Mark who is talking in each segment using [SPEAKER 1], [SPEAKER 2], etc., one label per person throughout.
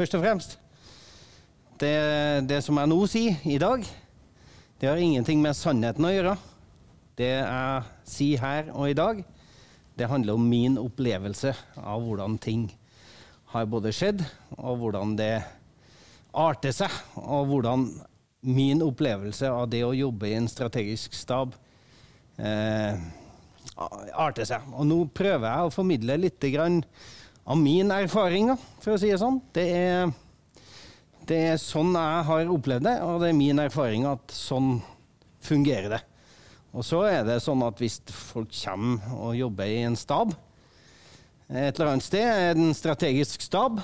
[SPEAKER 1] først og fremst. Det, det som jeg nå sier i dag, det har ingenting med sannheten å gjøre. Det jeg sier her og i dag, det handler om min opplevelse av hvordan ting har både skjedd, og hvordan det arter seg, og hvordan min opplevelse av det å jobbe i en strategisk stab eh, arter seg. Og nå prøver jeg å formidle litt grann av min erfaring, for å si det sånn. Det er, det er sånn jeg har opplevd det, og det er min erfaring at sånn fungerer det. Og så er det sånn at hvis folk kommer og jobber i en stab, et eller annet sted, en strategisk stab,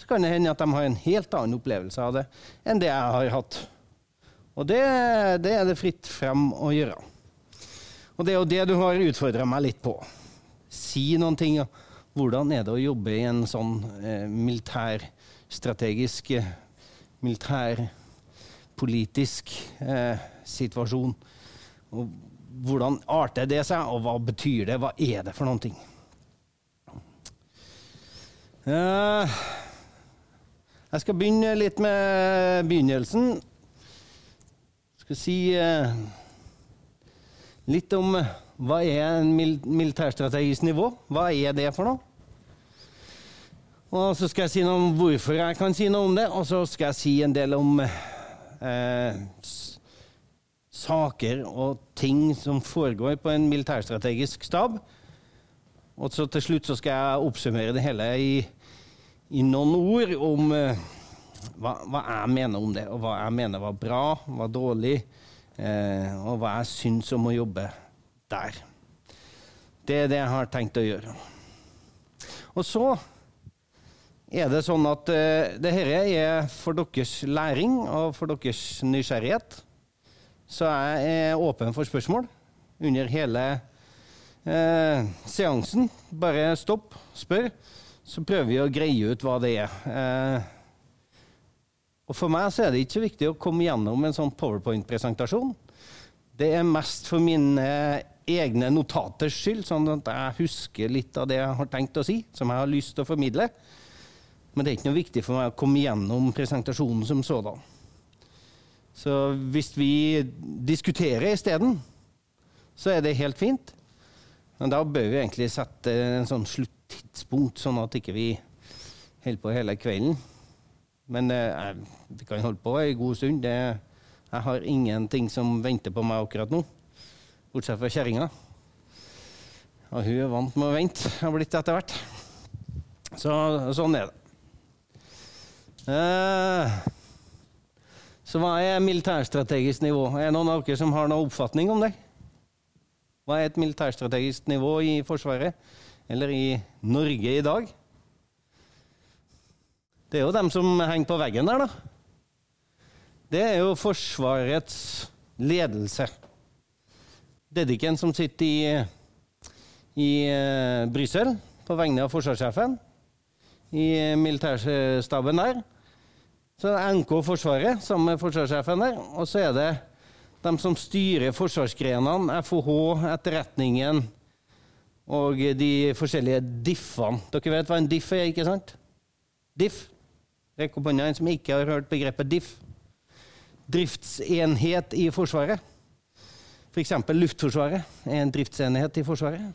[SPEAKER 1] så kan det hende at de har en helt annen opplevelse av det enn det jeg har hatt. Og det, det er det fritt frem å gjøre. Og det er jo det du har utfordra meg litt på. Si noen ting. Hvordan er det å jobbe i en sånn eh, militærstrategisk, eh, militærpolitisk eh, situasjon? Og hvordan arter det seg, og hva betyr det? Hva er det for noen ting? Eh, jeg skal begynne litt med begynnelsen. Jeg skal si eh, litt om uh, hva er en mil militærstrategisk nivå? Hva er det for noe? Og så skal jeg si noe om hvorfor jeg kan si noe om det, og så skal jeg si en del om saker og ting som foregår på en militærstrategisk stab. Og så til slutt så skal jeg oppsummere det hele i, i noen ord om eh, hva, hva, jeg mener om det, og hva jeg mener var bra, var dårlig, eh, og hva jeg syns om å jobbe der. Det er det jeg har tenkt å gjøre. Og så er det sånn at uh, det dette er for deres læring og for deres nysgjerrighet. Så jeg er åpen for spørsmål under hele uh, seansen. Bare stopp, spør, så prøver vi å greie ut hva det er. Uh, og For meg så er det ikke så viktig å komme gjennom en sånn powerpoint-presentasjon. Det er mest for mine egne notaters skyld, sånn at jeg husker litt av det jeg har tenkt å si, som jeg har lyst til å formidle. Men det er ikke noe viktig for meg å komme gjennom presentasjonen som sådan. Så hvis vi diskuterer isteden, så er det helt fint. Men da bør vi egentlig sette en sånn sluttidspunkt, sånn at ikke vi holder på hele kvelden. Men eh, vi kan holde på ei god stund. Det, jeg har ingenting som venter på meg akkurat nå, bortsett fra kjerringa. Og hun er vant med å vente, har blitt etter hvert. Så sånn er det. Eh, så hva er militærstrategisk nivå? Er det noen av dere som har noen oppfatning om det? Hva er et militærstrategisk nivå i Forsvaret, eller i Norge i dag? Det er jo dem som henger på veggen der, da. Det er jo Forsvarets ledelse. Dediken som sitter i, i uh, Brussel på vegne av forsvarssjefen i militærstaben der. Så det er NK Forsvaret sammen med forsvarssjefen der. Og så er det de som styrer forsvarsgrenene, FOH, etterretningen og de forskjellige diff-ene. Dere vet hva en diff er, ikke sant? Diff. Rekk opp hånda en som ikke har hørt begrepet diff. Driftsenhet i Forsvaret. F.eks. For Luftforsvaret er en driftsenhet i Forsvaret,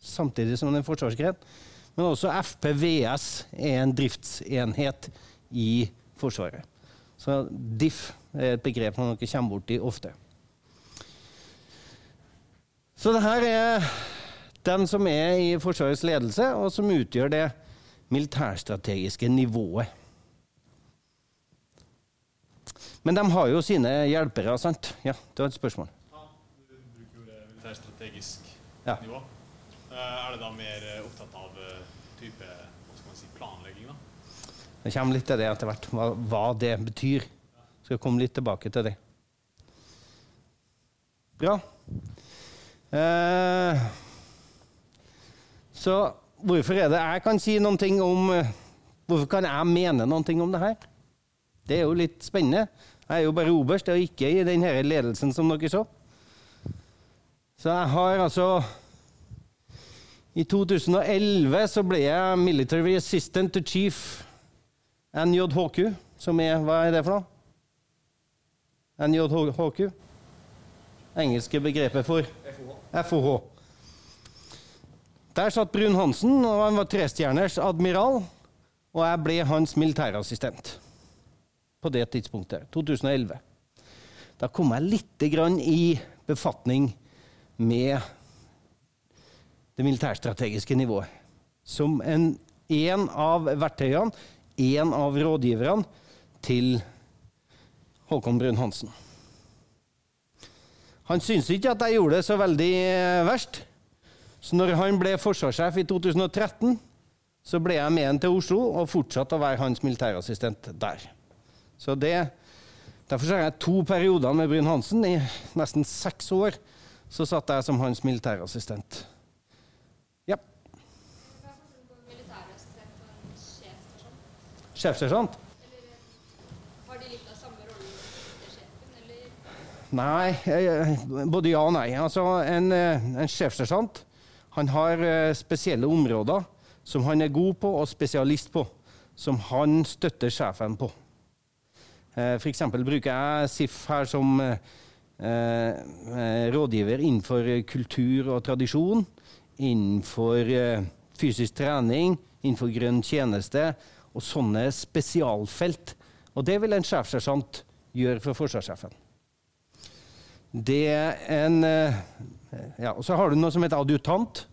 [SPEAKER 1] samtidig som en forsvarsgren. Men også FPVS er en driftsenhet i Forsvaret. Så DIF er et begrep man ikke kommer borti ofte. Så det her er den som er i Forsvarets ledelse, og som utgjør det militærstrategiske nivået. Men de har jo sine hjelpere, sant? Ja, det var et spørsmål?
[SPEAKER 2] Ja, du bruker jo det militærstrategisk
[SPEAKER 1] ja.
[SPEAKER 2] nivå. Eh, er det da mer opptatt av eh, type hva skal man si, planlegging, da?
[SPEAKER 1] Det kommer litt til det etter hvert, hva, hva det betyr. Skal komme litt tilbake til det. Bra. Eh, så hvorfor er det jeg kan si noen ting om eh, Hvorfor kan jeg mene noen ting om det her? Det er jo litt spennende. Jeg er jo bare oberst og ikke i den ledelsen som dere så. Så jeg har altså I 2011 så ble jeg Military Assistant to Chief NJHQ, som er Hva er det for noe? NJHQ? Engelske begrepet for FOH. Der satt Brun-Hansen, og han var trestjerners admiral. Og jeg ble hans militærassistent på det tidspunktet, 2011. Da kom jeg litt grann i befatning med det militærstrategiske nivået. Som en, en av verktøyene, en av rådgiverne til Håkon Brun-Hansen. Han syntes ikke at jeg gjorde det så veldig eh, verst. Så når han ble forsvarssjef i 2013, så ble jeg med han til Oslo og fortsatte å være hans militærassistent der. Så det, Derfor har jeg to perioder med Bryn-Hansen. I nesten seks år så satt jeg som hans militærassistent. Ja.
[SPEAKER 3] Er?
[SPEAKER 1] Sjefsersjant?
[SPEAKER 3] Har de litt av samme rolle som sjefen, eller
[SPEAKER 1] Nei, eh, både ja og nei. Altså, en, eh, en sjefsersjant han har eh, spesielle områder som han er god på og spesialist på, som han støtter sjefen på. F.eks. For eksempel bruker jeg SIF her som eh, eh, rådgiver innenfor kultur og tradisjon, innenfor eh, fysisk trening, innenfor grønn tjeneste og sånne spesialfelt. Og det vil en sjefsersjant gjøre for forsvarssjefen. Det er en eh, ja, og Så har du noe som heter adjutant.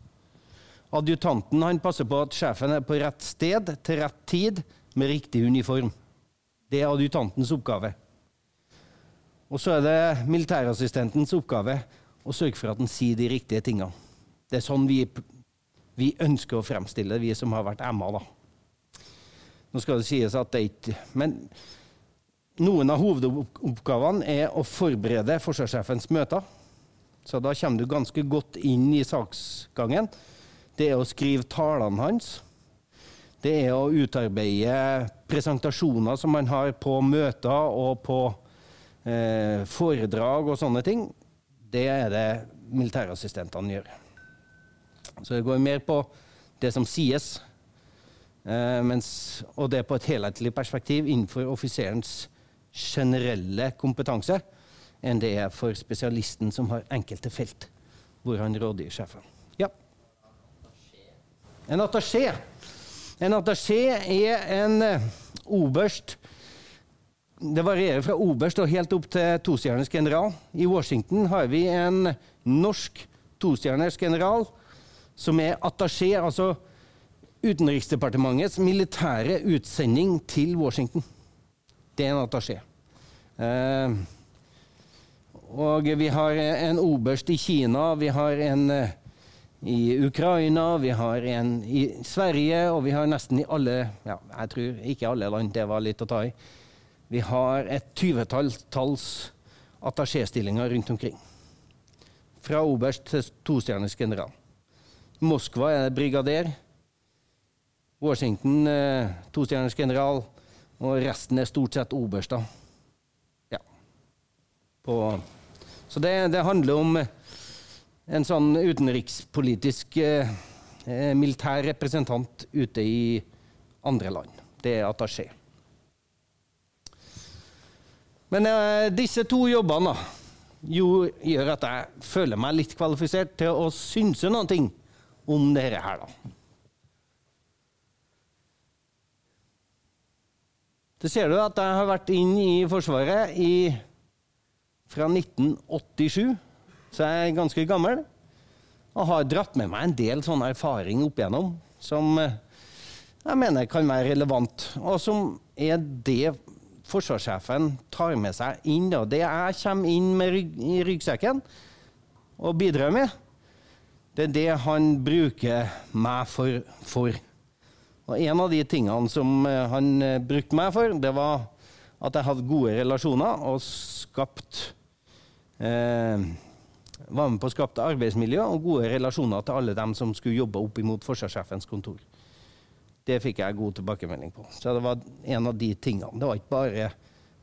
[SPEAKER 1] Adjutanten han passer på at sjefen er på rett sted til rett tid med riktig uniform. Det er adjutantens oppgave. Og så er det militærassistentens oppgave å sørge for at han sier de riktige tingene. Det er sånn vi, vi ønsker å fremstille det, vi som har vært MA, da. Nå skal det sies at det ikke Men noen av hovedoppgavene er å forberede forsvarssjefens møter. Så da kommer du ganske godt inn i saksgangen. Det er å skrive talene hans. Det er å utarbeide presentasjoner som man har på møter og på eh, foredrag og sånne ting. Det er det militærassistentene gjør. Så det går mer på det som sies, eh, mens, og det på et helhetlig perspektiv innenfor offiserens generelle kompetanse, enn det er for spesialisten som har enkelte felt, hvor han rådgir sjefen. Ja. En attaché. En attaché er en eh, oberst Det varierer fra oberst og helt opp til tostjerners general. I Washington har vi en norsk tostjerners general som er attaché, altså Utenriksdepartementets militære utsending til Washington. Det er en attaché. Eh, og vi har en oberst i Kina, vi har en eh, i Ukraina, vi har en i Sverige, og vi har nesten i alle ja, Jeg tror ikke alle land, det var litt å ta i. Vi har et tyvetalls attachéstillinger rundt omkring. Fra oberst til tostjerners general. Moskva er det brigader. Washington eh, tostjerners general. Og resten er stort sett oberster. Ja. På, så det, det handler om eh, en sånn utenrikspolitisk eh, eh, militær representant ute i andre land. Det er attaché. Men uh, disse to jobbene jo, gjør at jeg føler meg litt kvalifisert til å synse noe om dette her, da. Det ser du at jeg har vært inn i Forsvaret i, fra 1987, så jeg er ganske gammel. Og har dratt med meg en del sånn erfaring opp igjennom som eh, jeg mener kan være relevant, og som er det forsvarssjefen tar med seg inn. Og Det jeg kommer inn med rygg, i ryggsekken og bidrar med, det er det han bruker meg for. for. Og en av de tingene som eh, han eh, brukte meg for, det var at jeg hadde gode relasjoner og skapt eh, Var med på å skape arbeidsmiljø og gode relasjoner til alle dem som skulle jobbe opp imot forsvarssjefens kontor. Det fikk jeg god tilbakemelding på. Så det var en av de tingene. Det var ikke bare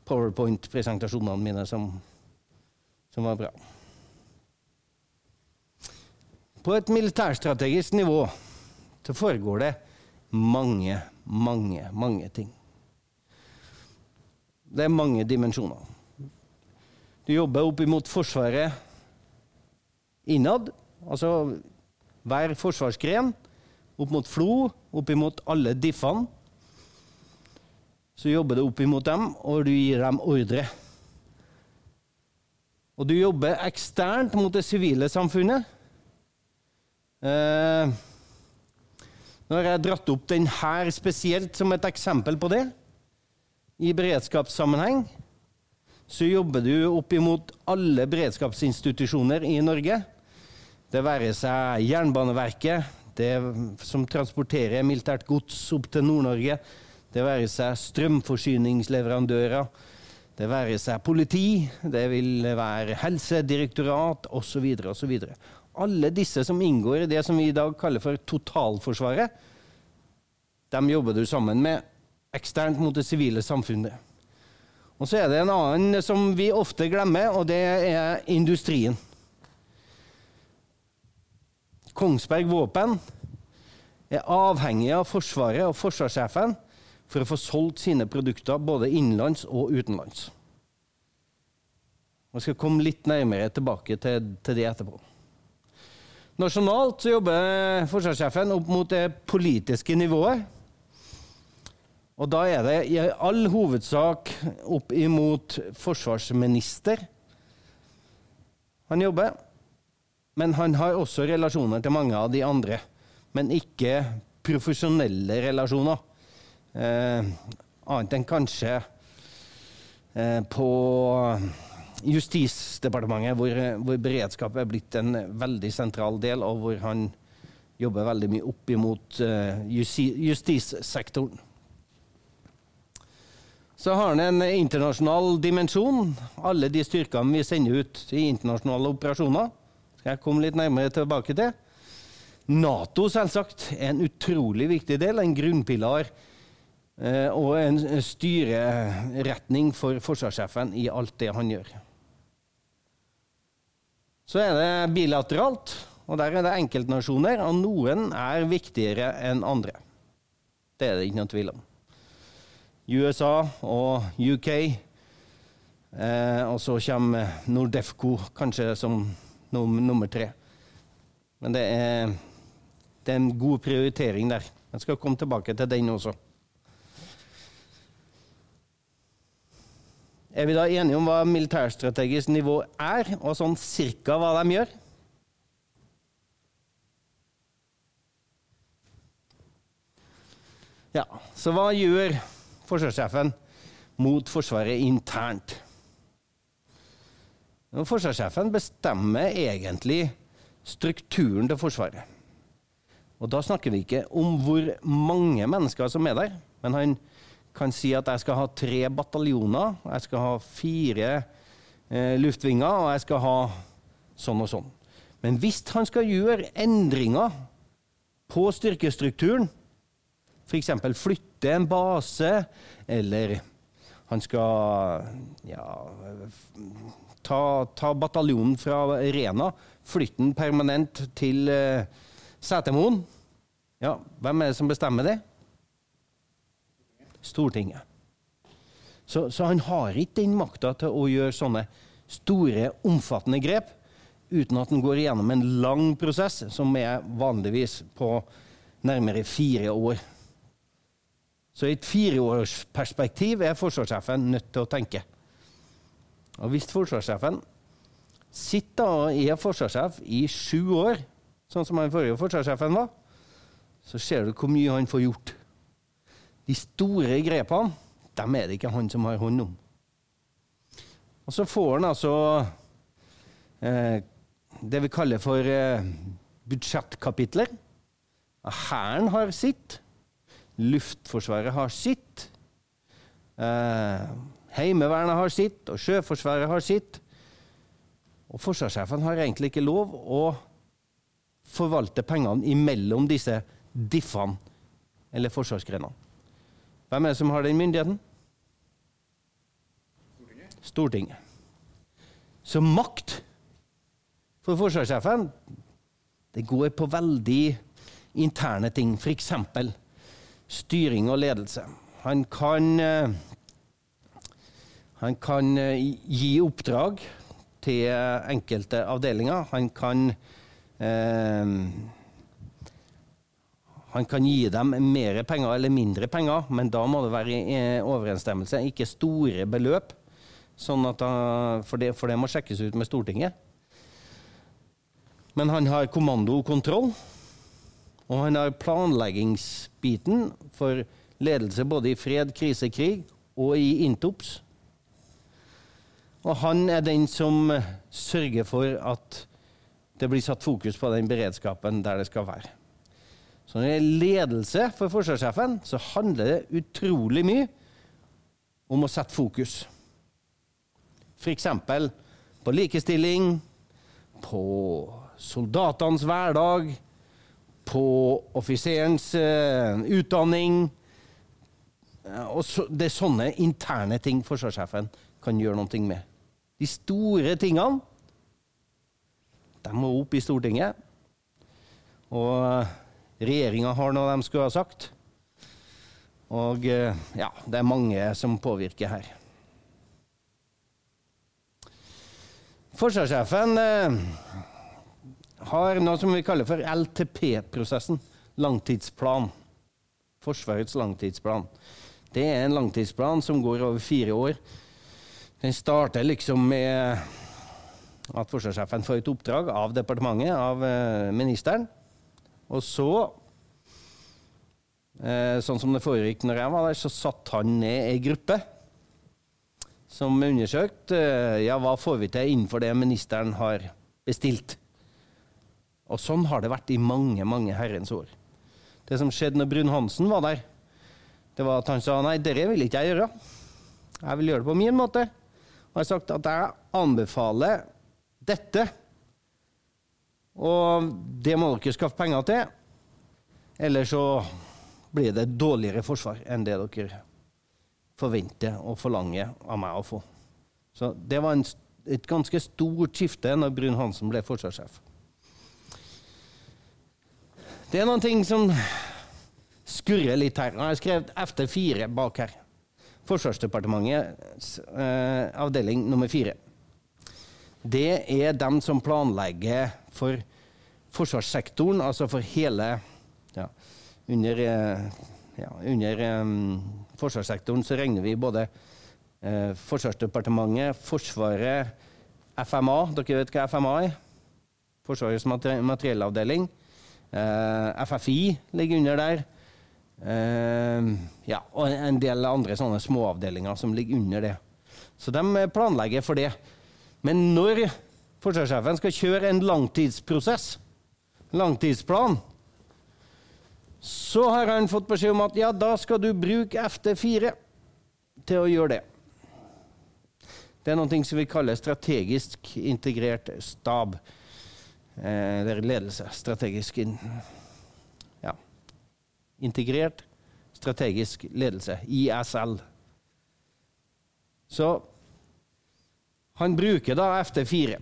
[SPEAKER 1] powerpoint-presentasjonene mine som, som var bra. På et militærstrategisk nivå så foregår det mange, mange, mange ting. Det er mange dimensjoner. Du jobber opp imot Forsvaret innad, altså hver forsvarsgren, opp mot FLO, opp imot alle diffene. Så jobber du opp imot dem, og du gir dem ordre. Og du jobber eksternt mot det sivile samfunnet. Eh, nå har jeg dratt opp den her spesielt som et eksempel på det. I beredskapssammenheng så jobber du opp imot alle beredskapsinstitusjoner i Norge. Det være seg Jernbaneverket, det som transporterer militært gods opp til Nord-Norge. Det være seg strømforsyningsleverandører. Det være seg politi, det vil være helsedirektorat osv. osv. Alle disse som inngår i det som vi i dag kaller for totalforsvaret, dem jobber du sammen med eksternt mot det sivile samfunnet. Og så er det en annen som vi ofte glemmer, og det er industrien. Kongsberg Våpen er avhengig av Forsvaret og forsvarssjefen for å få solgt sine produkter både innenlands og utenlands. Jeg skal komme litt nærmere tilbake til, til det etterpå. Nasjonalt så jobber forsvarssjefen opp mot det politiske nivået. Og da er det i all hovedsak opp imot forsvarsminister han jobber. Men han har også relasjoner til mange av de andre. Men ikke profesjonelle relasjoner. Eh, annet enn kanskje eh, på Justisdepartementet, hvor, hvor, beredskap er blitt en veldig sentral del, og hvor han jobber veldig mye opp imot eh, justissektoren. Så har han en internasjonal dimensjon. Alle de styrkene vi sender ut i internasjonale operasjoner, jeg kom litt nærmere tilbake til. Nato selvsagt er en utrolig viktig del, en grunnpilar eh, og en styreretning for forsvarssjefen i alt det han gjør. Så er det bilateralt, og der er det enkeltnasjoner, og noen er viktigere enn andre. Det er det ikke noen tvil om. USA og UK, eh, og så kommer Nordefco kanskje som num nummer tre. Men det er, det er en god prioritering der. Jeg skal komme tilbake til den også. Er vi da enige om hva militærstrategisk nivå er, og sånn cirka hva de gjør? Ja, så hva gjør forsvarssjefen mot Forsvaret internt? Forsvarssjefen bestemmer egentlig strukturen til Forsvaret. Og da snakker vi ikke om hvor mange mennesker som er der, men han kan si at jeg skal ha tre bataljoner, jeg skal ha fire eh, luftvinger, og jeg skal ha sånn og sånn. Men hvis han skal gjøre endringer på styrkestrukturen, f.eks. flytte en base, eller han skal ja, ta, ta, bataljonen fra Rena, flytte den permanent til uh, Setermoen. Ja, hvem er det som bestemmer det? Stortinget. Så, så han har ikke den makta til å gjøre sånne store, omfattende grep uten at han går igjennom en lang prosess, som er vanligvis på nærmere fire år. Så i et fireårsperspektiv er forsvarssjefen nødt til å tenke. Og hvis forsvarssjefen sitter og er forsvarssjef i sju år, sånn som den forrige forsvarssjefen var, så ser du hvor mye han får gjort. De store grepene, dem er det ikke han som har hånd om. Og så får han altså eh, det vi kaller for eh, budsjettkapitler. Hæren har sitt. Luftforsvaret har sitt. Eh, Heimevernet har sitt, og Sjøforsvaret har sitt. Og forsvarssjefen har egentlig ikke lov å forvalte pengene imellom disse diffene, eller forsvarsgrenene. Hvem er det som har den myndigheten? Stortinget. Stortinget. Så makt for forsvarssjefen det går på veldig interne ting, f.eks. styring og ledelse. Han kan eh, Han kan eh, gi oppdrag til enkelte avdelinger. Han kan eh, han kan gi dem mer penger eller mindre penger, men da må det være i eh, overensstemmelse, ikke store beløp. Sånn da- for, det, for det må sjekkes ut med Stortinget. Men han har kommando og kontroll. Og han har planleggingsbiten for ledelse både i fred, krise, krig og i Intops. Og han er den som sørger for at det blir satt fokus på den beredskapen der det skal være. Så når det er ledelse for forsvarssjefen, så handler det utrolig mye om å sette fokus. F.eks. på likestilling, på soldatenes hverdag, på offiserens eh, utdanning. Eh, og så, det er sånne interne ting forsvarssjefen kan gjøre noe med. De store tingene, de må opp i Stortinget. Og regjeringa har noe de skulle ha sagt. Og eh, ja, det er mange som påvirker her. Forsvarssjefen eh, har noe som vi kaller for LTP-prosessen. Langtidsplan. Forsvarets langtidsplan. Det er en langtidsplan som går over fire år. Den starter liksom med at forsvarssjefen får et oppdrag av departementet, av eh, ministeren. Og så, eh, sånn som det foregikk når jeg var der, så satte han ned ei gruppe som undersøkte eh, ja, hva får vi til innenfor det ministeren har bestilt. Og sånn har det vært i mange, mange herrens år. Det som skjedde når Brun-Hansen var der, det var at han sa nei, dette vil ikke jeg gjøre. Jeg vil gjøre det på min måte. Har sagt at jeg anbefaler dette. Og det må dere skaffe penger til. Eller så blir det dårligere forsvar enn det dere forventer og forlanger av meg å få. Så det var en, et ganske stort skifte når Brun-Hansen ble forsvarssjef. Det er noen ting som skurrer litt her. Jeg har skrevet FT4 bak her. Forsvarsdepartementets eh, avdeling nummer fire. Det er dem som planlegger for forsvarssektoren, altså for hele ja, Under, eh, ja, under um, forsvarssektoren så regner vi både eh, Forsvarsdepartementet, Forsvaret, FMA. Dere vet hva FMA er? Forsvarets materiellavdeling. Eh, FFI ligger under der. Eh, ja, og en del andre sånne småavdelinger som ligger under det. Så de planlegger for det. Men når forsvarssjefen skal kjøre en langtidsprosess, langtidsplan, så har han fått beskjed om at ja, da skal du bruke FT4 til å gjøre det. Det er noe som vi kaller strategisk integrert stab. Eh, det er ledelse. Strategisk integrert. Integrert strategisk ledelse. ISL. Så han bruker da FT4.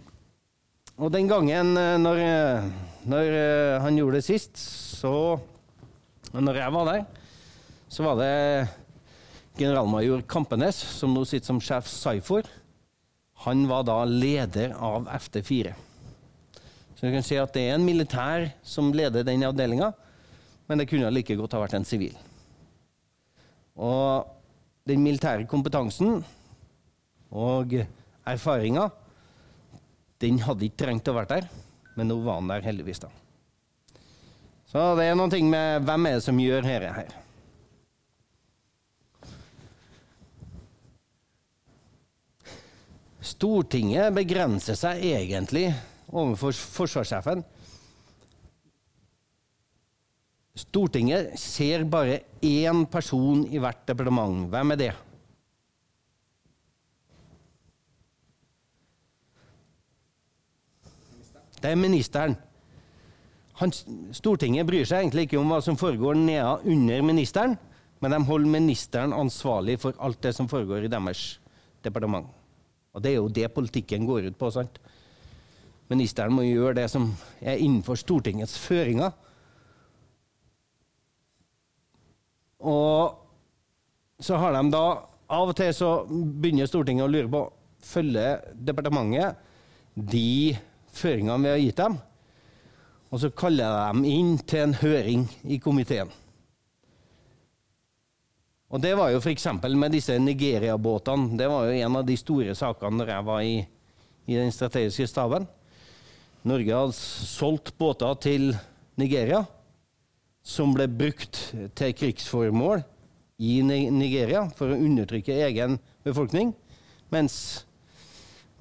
[SPEAKER 1] Og den gangen eh, når, eh, når eh, han gjorde det sist, så Når jeg var der, så var det generalmajor Kampenes, som nå sitter som sjef Saifor. Han var da leder av FT4. Så du kan si at det er en militær som leder den avdelinga, men det kunne like godt ha vært en sivil. Og den militære kompetansen og erfaringa, den hadde ikke trengt å være der, men nå var han der heldigvis, da. Så det er ting med hvem er det som gjør dette her. Stortinget begrenser seg egentlig overfor forsvarssjefen. Stortinget ser bare én person i hvert departement. Hvem er det? Det er ministeren. Han, Stortinget bryr seg egentlig ikke om hva som foregår nede under ministeren, men de holder ministeren ansvarlig for alt det som foregår i deres departement. Og det er jo det politikken går ut på. sant? Ministeren må gjøre det som er innenfor Stortingets føringer. Og så har de da av og til så begynner Stortinget å lure på følger departementet de føringene vi har gitt dem, og så kaller jeg dem inn til en høring i komiteen. Og Det var jo f.eks. med disse Nigeria-båtene. Det var jo en av de store sakene når jeg var i, i den strategiske staben. Norge hadde solgt båter til Nigeria som ble brukt til krigsformål i Nigeria for å undertrykke egen befolkning, mens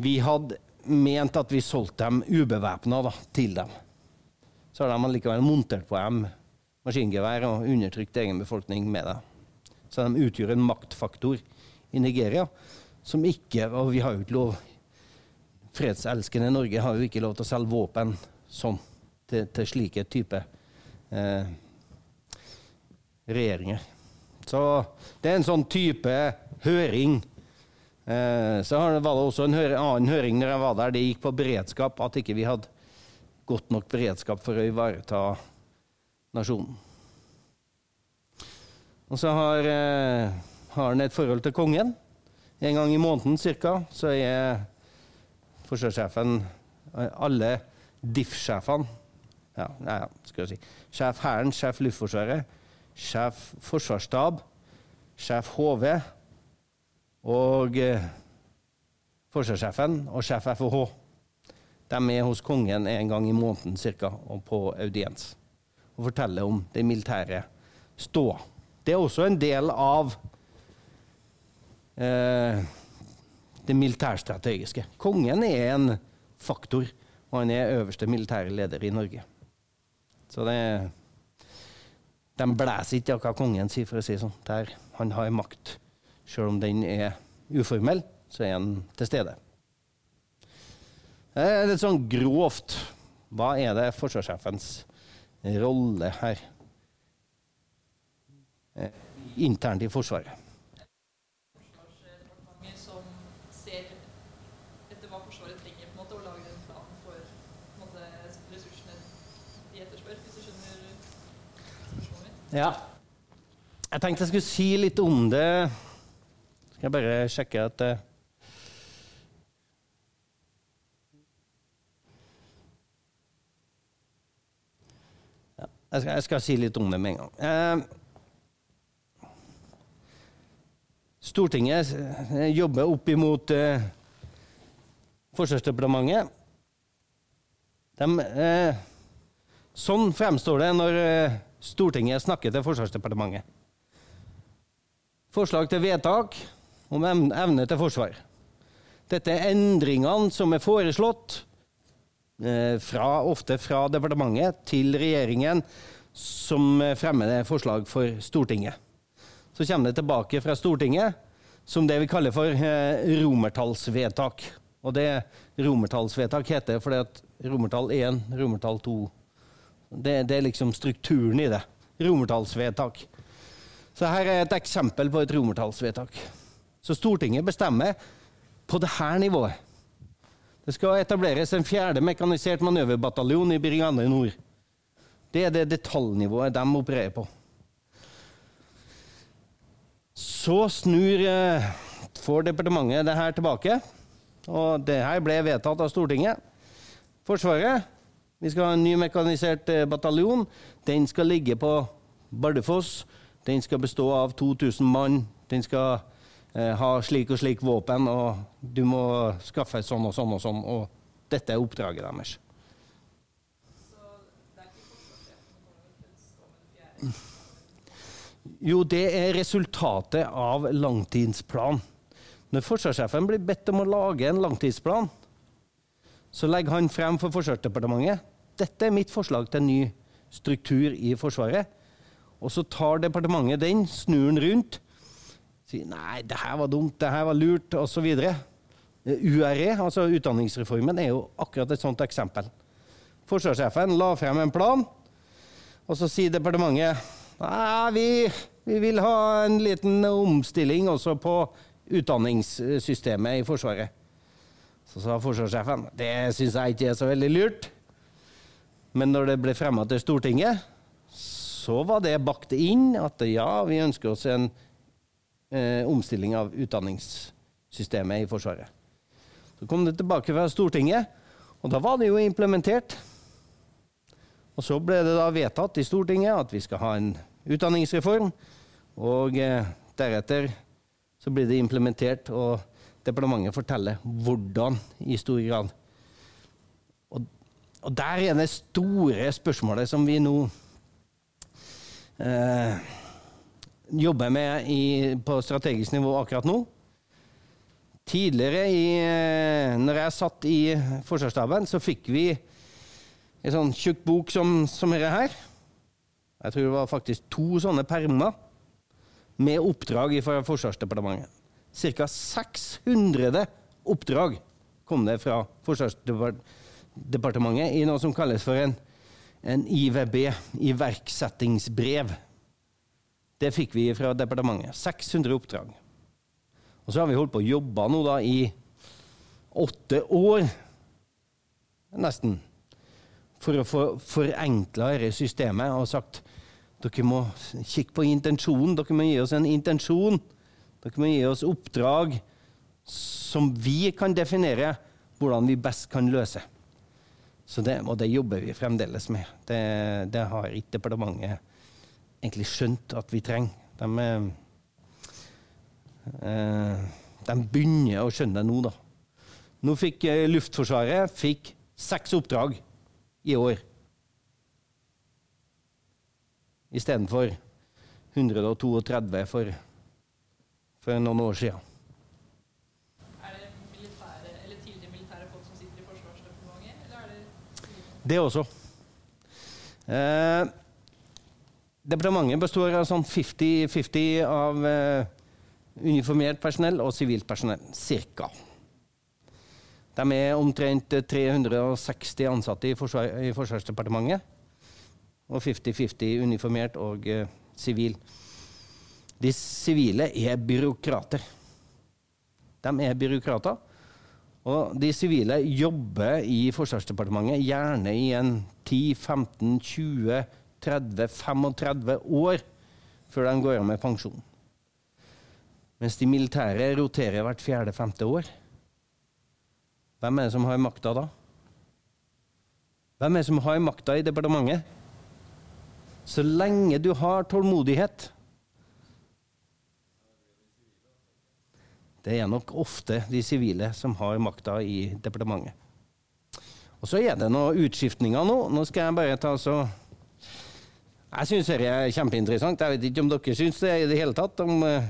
[SPEAKER 1] vi hadde ment at vi solgte dem ubevæpna til dem. Så har de likevel montert på dem maskingevær og undertrykt egen befolkning med det. Så de utgjør en maktfaktor i Nigeria som ikke Og vi har jo ikke lov Fredselskende Norge har jo ikke lov til å selge våpen sånn til, til slike typer eh, regjeringer. Så det er en sånn type høring. Eh, så var det også en annen høring når jeg var der. Det gikk på beredskap, at ikke vi hadde godt nok beredskap for å ivareta nasjonen. Og så har, eh, har han et forhold til kongen. En gang i måneden ca. så er forsvarssjefen Alle diff sjefene ja, ja, skal jeg si. Sjef Hæren, sjef Luftforsvaret, sjef Forsvarsstab, sjef HV og eh, forsvarssjefen og sjef FOH. De er hos kongen en gang i måneden cirka, og på audiens og forteller om det militære ståa. Det er også en del av eh, det militærstrategiske. Kongen er en faktor, og han er øverste militære leder i Norge. Så det De blæser ikke hva kongen sier, for å si sånn. Der han har makt, selv om den er uformell, så er han til stede. Det er litt sånn grovt. Hva er det forsvarssjefens rolle her? Eh, internt i Forsvaret. Ja. Jeg tenkte jeg skulle si litt om det. Skal jeg bare sjekke at uh, ja, jeg, skal, jeg, skal, si litt om det med en gang. Eh, Stortinget eh, jobber opp imot eh, Forsvarsdepartementet. De, sånn fremstår det når Stortinget snakker til Forsvarsdepartementet. Forslag til vedtak om evne til forsvar. Dette er endringene som er foreslått, eh, fra, ofte fra departementet til regjeringen, som fremmer forslag for Stortinget. Så kommer det tilbake fra Stortinget som det vi kaller for eh, romertallsvedtak. Og det romertallsvedtak heter fordi at romertall 1, romertall 2 det, det, er liksom strukturen i det. Romertallsvedtak. Så her er et eksempel på et romertallsvedtak. Så Stortinget bestemmer på dette nivået. Det skal etableres en fjerde mekanisert manøverbataljon i Brigade Nord. Det er det detaljnivået de opererer på. Så snur eh, får departementet det her tilbake, og det her ble vedtatt av Stortinget. Forsvaret vi skal ha en ny mekanisert eh, bataljon. Den skal ligge på Bardufoss. Den skal bestå av 2000 mann. Den skal eh, ha slik og slik våpen, og du må skaffe sånn og sånn og sånn. Og dette er oppdraget deres. Jo, det er resultatet av langtidsplan. Når forsvarssjefen blir bedt om å lage en langtidsplan, så legger han frem for Forsvarsdepartementet dette er mitt forslag til en ny struktur i Forsvaret. Og så tar departementet den, snur den rundt, sier nei, det her var dumt, det her var lurt, osv. URE, altså utdanningsreformen, er jo akkurat et sånt eksempel. Forsvarssjefen la frem en plan, og så sier departementet nei, vi, vi vil ha en liten omstilling også på utdanningssystemet i Forsvaret. Så sa forsvarssjefen det syns jeg ikke er så veldig lurt. Men når det ble fremma til Stortinget, så var det bakt inn at ja, vi ønsker oss en eh, omstilling av utdanningssystemet i Forsvaret. Så kom det tilbake fra Stortinget, og da var det jo implementert. Og så ble det da vedtatt i Stortinget at vi skal ha en utdanningsreform. Og eh, deretter så blir det implementert, og departementet forteller hvordan i stor grad. Og, der er det store spørsmålet som vi nå eh, jobber med i, på strategisk nivå akkurat nå. Tidligere, i, eh, når jeg satt i Forsvarsstaben, så fikk vi en sånn tjukk bok som, som dette her. Jeg tror det var faktisk to sånne permer med oppdrag fra Forsvarsdepartementet. Ca. 600 oppdrag kom det fra Forsvarsdepartementet i noe som kalles for en, en IVB, iverksettingsbrev. Det fikk vi fra departementet. 600 oppdrag. Og så har vi holdt på å jobbe nå da i åtte år, nesten, for å få forenkla dette systemet og sagt dere må kikke på intensjonen. Dere må gi oss en intensjon. Dere må gi oss oppdrag som vi kan definere hvordan vi best kan løse. Så det, og det jobber vi fremdeles med. Det, det har ikke departementet egentlig skjønt at vi trenger. De, eh, de begynner å skjønne det nå, da. Nå fikk eh, Luftforsvaret fikk seks oppdrag i år. Istedenfor 132 for, for noen år siden.
[SPEAKER 4] Er det militære, eller tidligere militære folk som sitter i Forsvarsdepartementet, eller er det
[SPEAKER 1] også. Eh, departementet består av sånn 50-50 av eh, uniformert personell og sivilt personell. Cirka. De er omtrent 360 ansatte i, forsvar, i Forsvarsdepartementet. Og 50-50 uniformert og eh, sivil. De sivile er byråkrater. De er byråkrater. Og de sivile jobber i Forsvarsdepartementet gjerne i en 10-15-20-30-35 år før de går av med pensjon. Mens de militære roterer hvert fjerde-femte år. Hvem er det som har makta da? Hvem er det som har makta i departementet? Så lenge du har tålmodighet Det er nok ofte de sivile som har makta i departementet. Og så er det noen utskiftninger nå. Nå skal jeg bare ta så Jeg syns dette er kjempeinteressant. Jeg vet ikke om dere syns det i det hele tatt. Om, eh,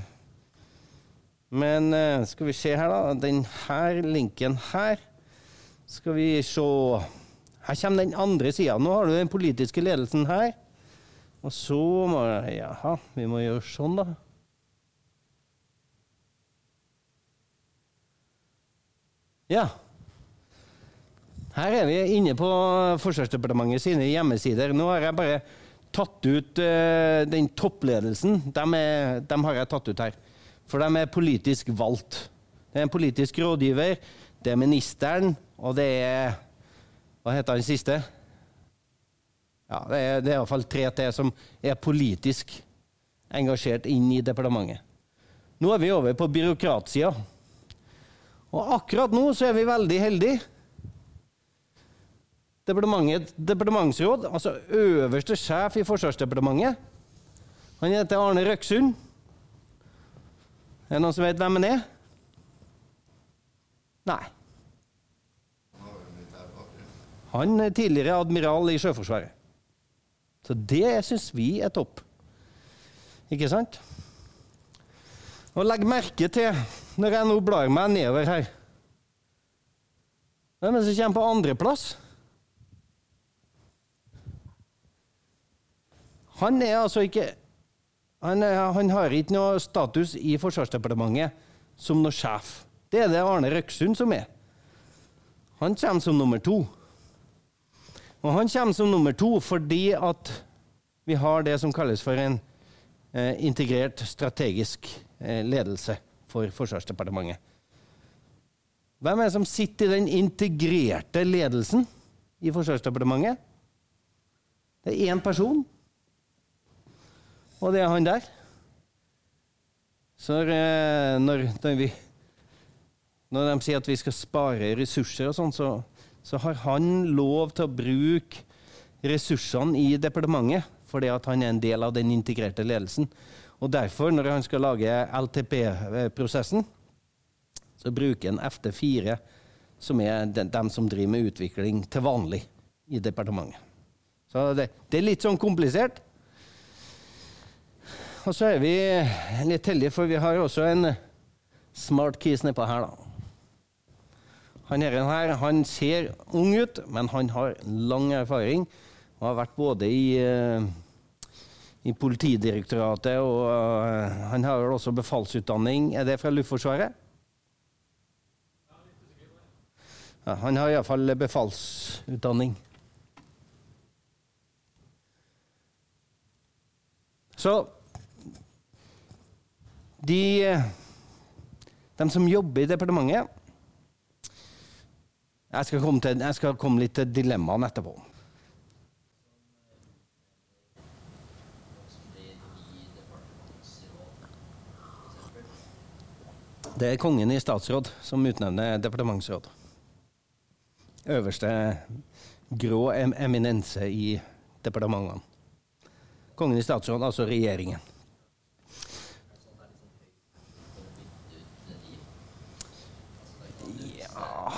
[SPEAKER 1] men eh, skal vi se her, da. Den her linken her. Skal vi se Her kommer den andre sida. Nå har du den politiske ledelsen her. Og så må Jaha, vi må gjøre sånn, da. Ja. Her er vi inne på Forsvarsdepartementet sine hjemmesider. Nå har jeg bare tatt ut uh, den toppledelsen. Dem, er, dem har jeg tatt ut her. For de er politisk valgt. Det er en politisk rådgiver, det er ministeren, og det er Hva heter han siste? Ja, det er, det er iallfall tre til som er politisk engasjert inn i departementet. Nå er vi over på byråkratsida. Og akkurat nå så er vi veldig heldige. Departementsråd, altså øverste sjef i Forsvarsdepartementet, han heter Arne Røksund. Er det noen som vet hvem han er? Nei. Han er tidligere admiral i Sjøforsvaret. Så det syns vi er topp. Ikke sant? Og legg merke til, når jeg nå blar meg nedover her Hvem er det som kommer på andreplass? Han er altså ikke han, er, han, har ikke noe status i Forsvarsdepartementet som noe sjef. Det er det Arne Røksund som er. Han kommer som nummer to. Og han kommer som nummer to fordi at vi har det som kalles for en eh, integrert strategisk ledelse for Forsvarsdepartementet. Hvem er det som sitter i den integrerte ledelsen i Forsvarsdepartementet? Det er én person, og det er han der. Så eh, når, når, vi, når de sier at vi skal spare ressurser og sånn, så, så har han lov til å bruke ressursene i departementet, fordi at han er en del av den integrerte ledelsen. Og derfor, når han skal lage LTP-prosessen, så bruker han FT4, som er de, dem som driver med utvikling til vanlig i departementet. Så det, det er litt sånn komplisert. Og så er vi litt heldige, for vi har også en smart kis nedpå her, da. Han her, han ser ung ut, men han har lang erfaring og har vært både i, eh, i Politidirektoratet og uh, han har vel også befalsutdanning. Er det fra Luftforsvaret? Ja, han har iallfall befalsutdanning. Så de, de som jobber i departementet Jeg skal til, jeg skal komme litt til dilemmaene etterpå. Det er kongen i statsråd som utnevner departementsråd. Øverste grå em eminense i departementene. Kongen i statsråd, altså regjeringen. Ja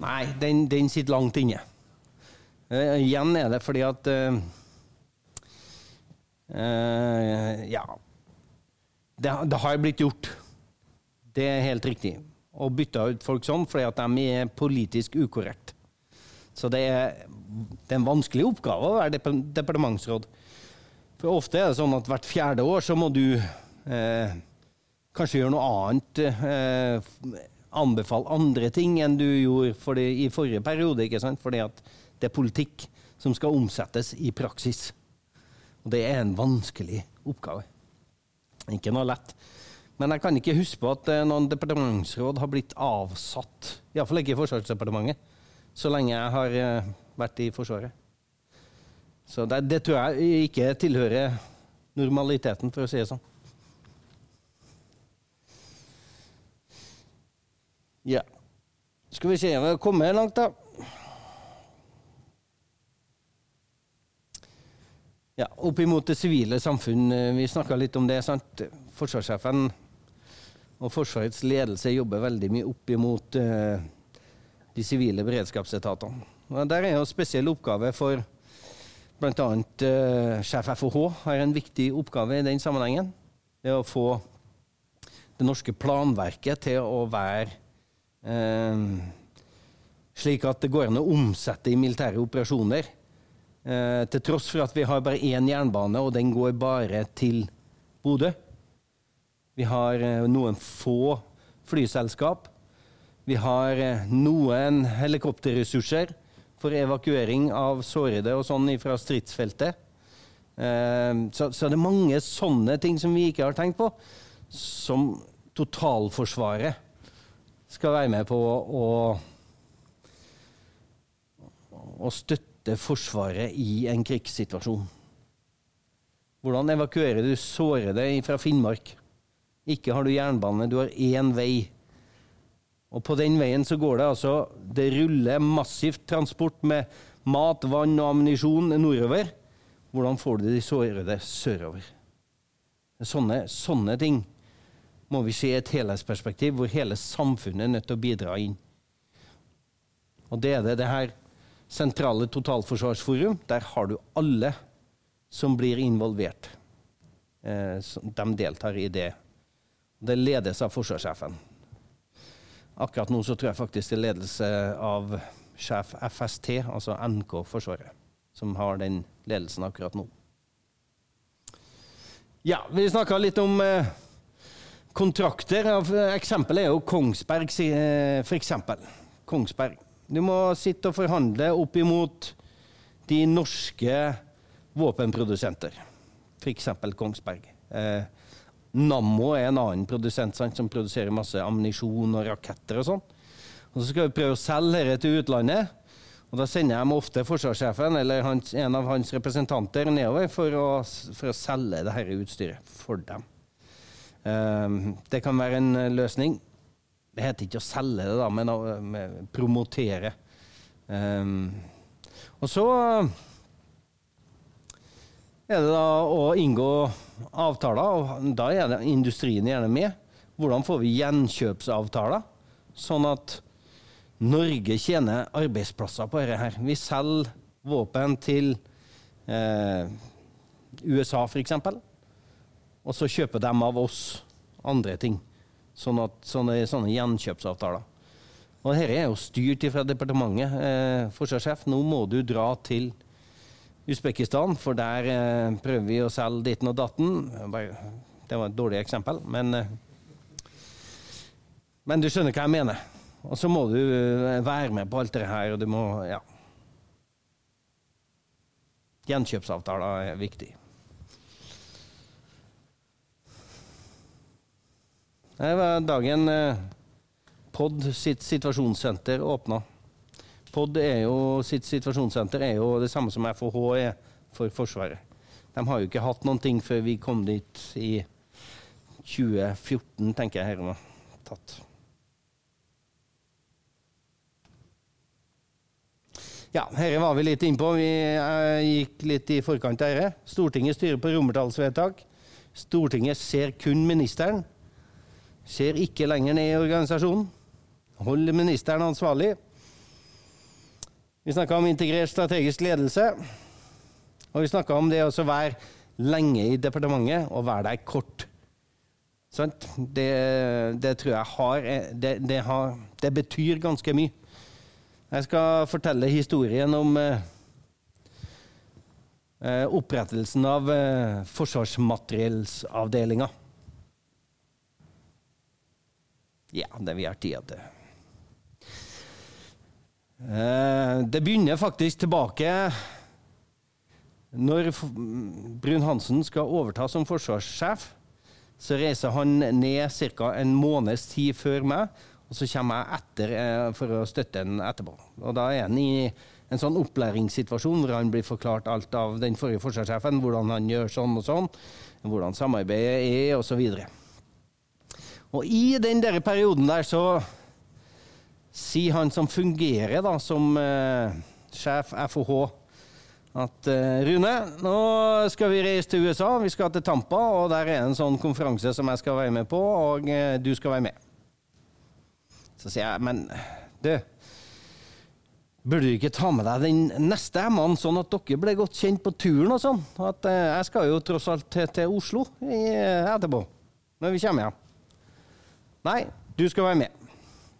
[SPEAKER 1] Nei, den, den sitter langt inne. Uh, igjen er det fordi at eh, eh, Ja. Det, det har blitt gjort. Det er helt riktig. Å bytte ut folk sånn fordi at de er politisk ukorrekt. Så det er, det er en vanskelig oppgave å være dep departementsråd. For ofte er det sånn at hvert fjerde år så må du eh, kanskje gjøre noe annet. Eh, anbefale andre ting enn du gjorde for det, i forrige periode. ikke sant? Fordi at det er politikk som skal omsettes i praksis. Og det er en vanskelig oppgave. Ikke noe lett. Men jeg kan ikke huske på at eh, noen departementsråd har blitt avsatt. Iallfall ikke i Forsvarsdepartementet. Så lenge jeg har eh, vært i Forsvaret. Så det, det tror jeg ikke tilhører normaliteten, for å si det sånn. Ja. Skal vi se vi har kommet langt, da. Ja, Opp imot det sivile samfunn. eh, Vi snakka litt om det. sant? Forsvarssjefen og Forsvarets ledelse jobber veldig mye opp imot uh, de sivile beredskapsetatene. Og Der er jo spesiell oppgave for bl.a. Uh, sjef FOH har en viktig oppgave i den sammenhengen. Det å få det norske planverket til å være uh, slik at det går an å omsette i militære operasjoner. Eh, til tross for at vi har bare én jernbane, og den går bare til Bodø. Vi har eh, noen få flyselskap. Vi har eh, noen helikopterressurser for evakuering av sårede og sånn fra stridsfeltet. Så, så det er mange sånne ting som vi ikke har tenkt på, som totalforsvaret skal være med på å, å støtte Forsvaret i en krigssituasjon. Hvordan evakuerer du sårede fra Finnmark? Ikke har du jernbane, du har én vei. Og på den veien så går det altså Det ruller massivt transport med mat, vann og ammunisjon nordover. Hvordan får du de sårede sørover? Sånne, sånne ting må vi se i et helhetsperspektiv, hvor hele samfunnet er nødt til å bidra inn. Og det er det det her sentrale totalforsvarsforum. Der har du alle som blir involvert. Eh, de deltar i det. Det ledes av forsvarssjefen. Akkurat nå så tror jeg faktisk det er ledelse av sjef FST, altså NK Forsvaret, som har den ledelsen akkurat nå. Ja, vi snakka litt om eh, kontrakter. Eksempelet er jo Kongsberg, eh, for eksempel. Kongsberg. Du må sitte og forhandle opp imot de norske våpenprodusenter. F.eks. Kongsberg. Eh, Nammo er en annen produsent sant, som produserer masse ammunisjon og raketter og sånn. Og Så skal vi prøve å selge dette til utlandet. Og Da sender de ofte forsvarssjefen eller hans, en av hans representanter nedover for å, for å selge dette utstyret for dem. Eh, det kan være en løsning. Det heter ikke å selge det, da, men å promotere. Um, og så er det da å inngå avtaler, og da er det industrien gjerne med. Hvordan får vi gjenkjøpsavtaler, sånn at Norge tjener arbeidsplasser på dette her. Vi selger våpen til eh, USA, f.eks., og så kjøper de av oss andre ting. Sånn at, sånne, sånne gjenkjøpsavtaler. Og dette er jo styrt fra departementet. Eh, Forsvarssjef, nå må du dra til Usbekistan, for der eh, prøver vi å selge ditten og datten. Det var et dårlig eksempel, men eh, Men du skjønner hva jeg mener. Og så må du eh, være med på alt det her, og du må Ja. Gjenkjøpsavtaler er viktig. Det var dagen eh, POD sitt situasjonssenter åpna. POD er jo, sitt situasjonssenter er jo det samme som FHH er for Forsvaret. De har jo ikke hatt noen ting før vi kom dit i 2014, tenker jeg her nå. tatt. Ja, dette var vi litt innpå. Vi eh, gikk litt i forkant av dette. Stortinget styrer på romertallsvedtak. Stortinget ser kun ministeren. Ser ikke lenger ned i organisasjonen. Holder ministeren ansvarlig. Vi snakka om integrert strategisk ledelse. Og vi snakka om det å være lenge i departementet og være der kort. Sant? Det, det tror jeg har det, det har det betyr ganske mye. Jeg skal fortelle historien om eh, eh, opprettelsen av eh, Forsvarsmateriellsavdelinga. Ja, det vi har tida til. Eh, det begynner faktisk tilbake når Brun-Hansen skal overta som forsvarssjef. Så reiser han ned ca. en måneds tid før meg, og så kommer jeg etter eh, for å støtte han etterpå. Og da er han i en sånn opplæringssituasjon hvor han blir forklart alt av den forrige forsvarssjefen, hvordan han gjør sånn og sånn, hvordan samarbeidet er, osv. Og i den der perioden der så sier han som fungerer da som eh, sjef FOH at eh, Rune, nå skal vi reise til USA, vi skal til Tampa, og der er en sånn konferanse som jeg skal være med på, og eh, du skal være med. Så sier jeg, men du, burde du ikke ta med deg den neste mannen, sånn at dere ble godt kjent på turen og sånn? At eh, jeg skal jo tross alt til, Oslo i, eh, etterpå, når vi kommer hjem. Nei, du skal være med.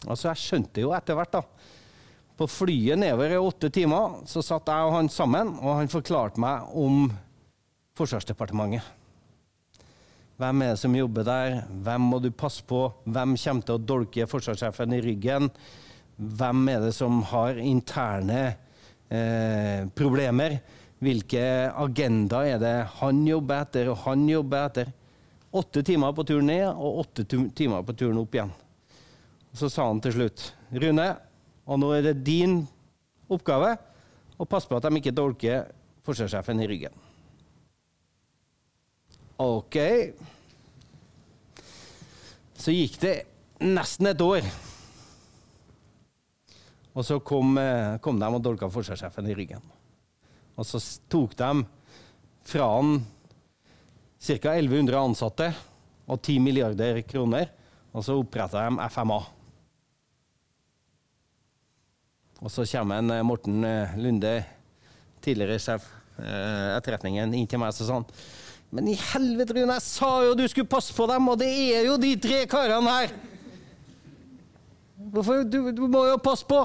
[SPEAKER 1] Altså, jeg skjønte jo etter hvert, da. På flyet nedover i åtte timer så satt jeg og han sammen, og han forklarte meg om Forsvarsdepartementet. Hvem er det som jobber der? Hvem må du passe på? Hvem kommer til å dolke forsvarssjefen i ryggen? Hvem er det som har interne eh, problemer? Hvilke agenda er det han jobber etter, og han jobber etter? Åtte timer på turen ned og åtte timer på turen opp igjen. Så sa han til slutt Rune, og nå er det din oppgave å passe på at de ikke dolker forsvarssjefen i ryggen. Ok. Så gikk det nesten et år. Og så kom, eh, kom de og dolka forsvarssjefen i ryggen. Og så tok de fra han ca. 1100 ansatte og 10 milliarder kroner, og så oppretta de FMA. Og så kommer en eh, Morten eh, Lunde, tidligere sjef eh, etterretningen, inn til meg og så sa han Men i helvete, Rune, jeg sa jo du skulle passe på dem, og det er jo de tre karene her! Hvorfor? Du, du må jo passe på!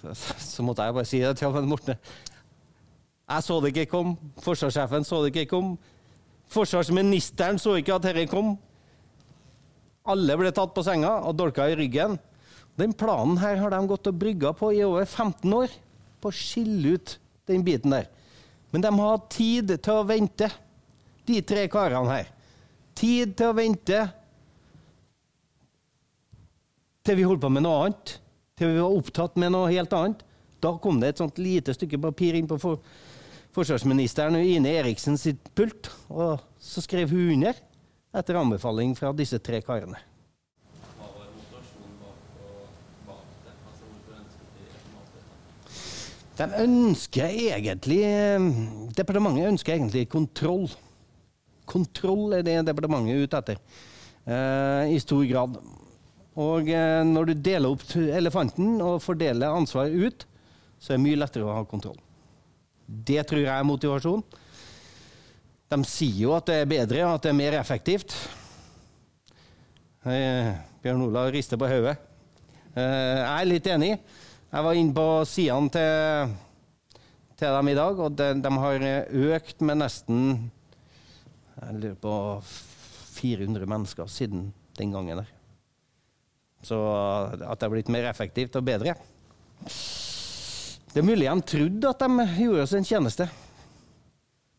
[SPEAKER 1] Så, så måtte jeg bare si det til Morten. Jeg så det ikke kom. Forsvarssjefen så det ikke kom. Forsvarsministeren så ikke at dette kom. Alle ble tatt på senga og dolka i ryggen. Den planen her har de gått og brygga på i over 15 år, på å skille ut den biten der. Men de har hatt tid til å vente, de tre karene her. Tid til å vente til vi holder på med noe annet. til vi var opptatt med noe helt annet. Da kom det et sånt lite stykke papir inn på for, forsvarsministeren Ine Eriksen sitt pult, og så skrev hun under etter anbefaling fra disse tre karene.
[SPEAKER 5] De
[SPEAKER 1] ønsker egentlig Departementet ønsker egentlig kontroll. Kontroll er det departementet er ute etter, eh, i stor grad. Og eh, når du deler opp elefanten og fordeler ansvaret ut, så er det mye lettere å ha kontroll. Det tror jeg er motivasjon. De sier jo at det er bedre, at det er mer effektivt. Eh, Bjørn Olav rister på hodet. Eh, jeg er litt enig. Jeg var inne på sidene til, til dem i dag, og de, de har økt med nesten Jeg lurer på 400 mennesker siden den gangen der. Så at det har blitt mer effektivt og bedre. Det er mulig de trodde at de gjorde oss en tjeneste.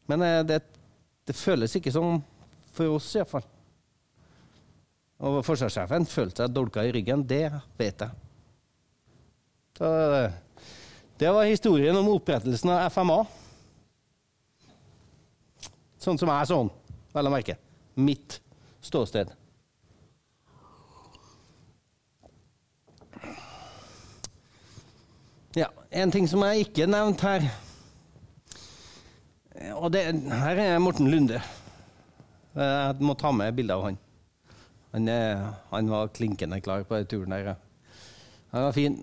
[SPEAKER 1] Men eh, det, det føles ikke som for oss, iallfall. Og forsvarssjefen følte seg dolka i ryggen. Det vet jeg. Så, det var historien om opprettelsen av FMA. Sånn som jeg sånn, den, vel å merke. Mitt ståsted. Ja, En ting som jeg ikke nevnte her Og det, her er Morten Lunde. Jeg må ta med bilde av han. Han, han var klinkende klar på den turen der. Han var fin.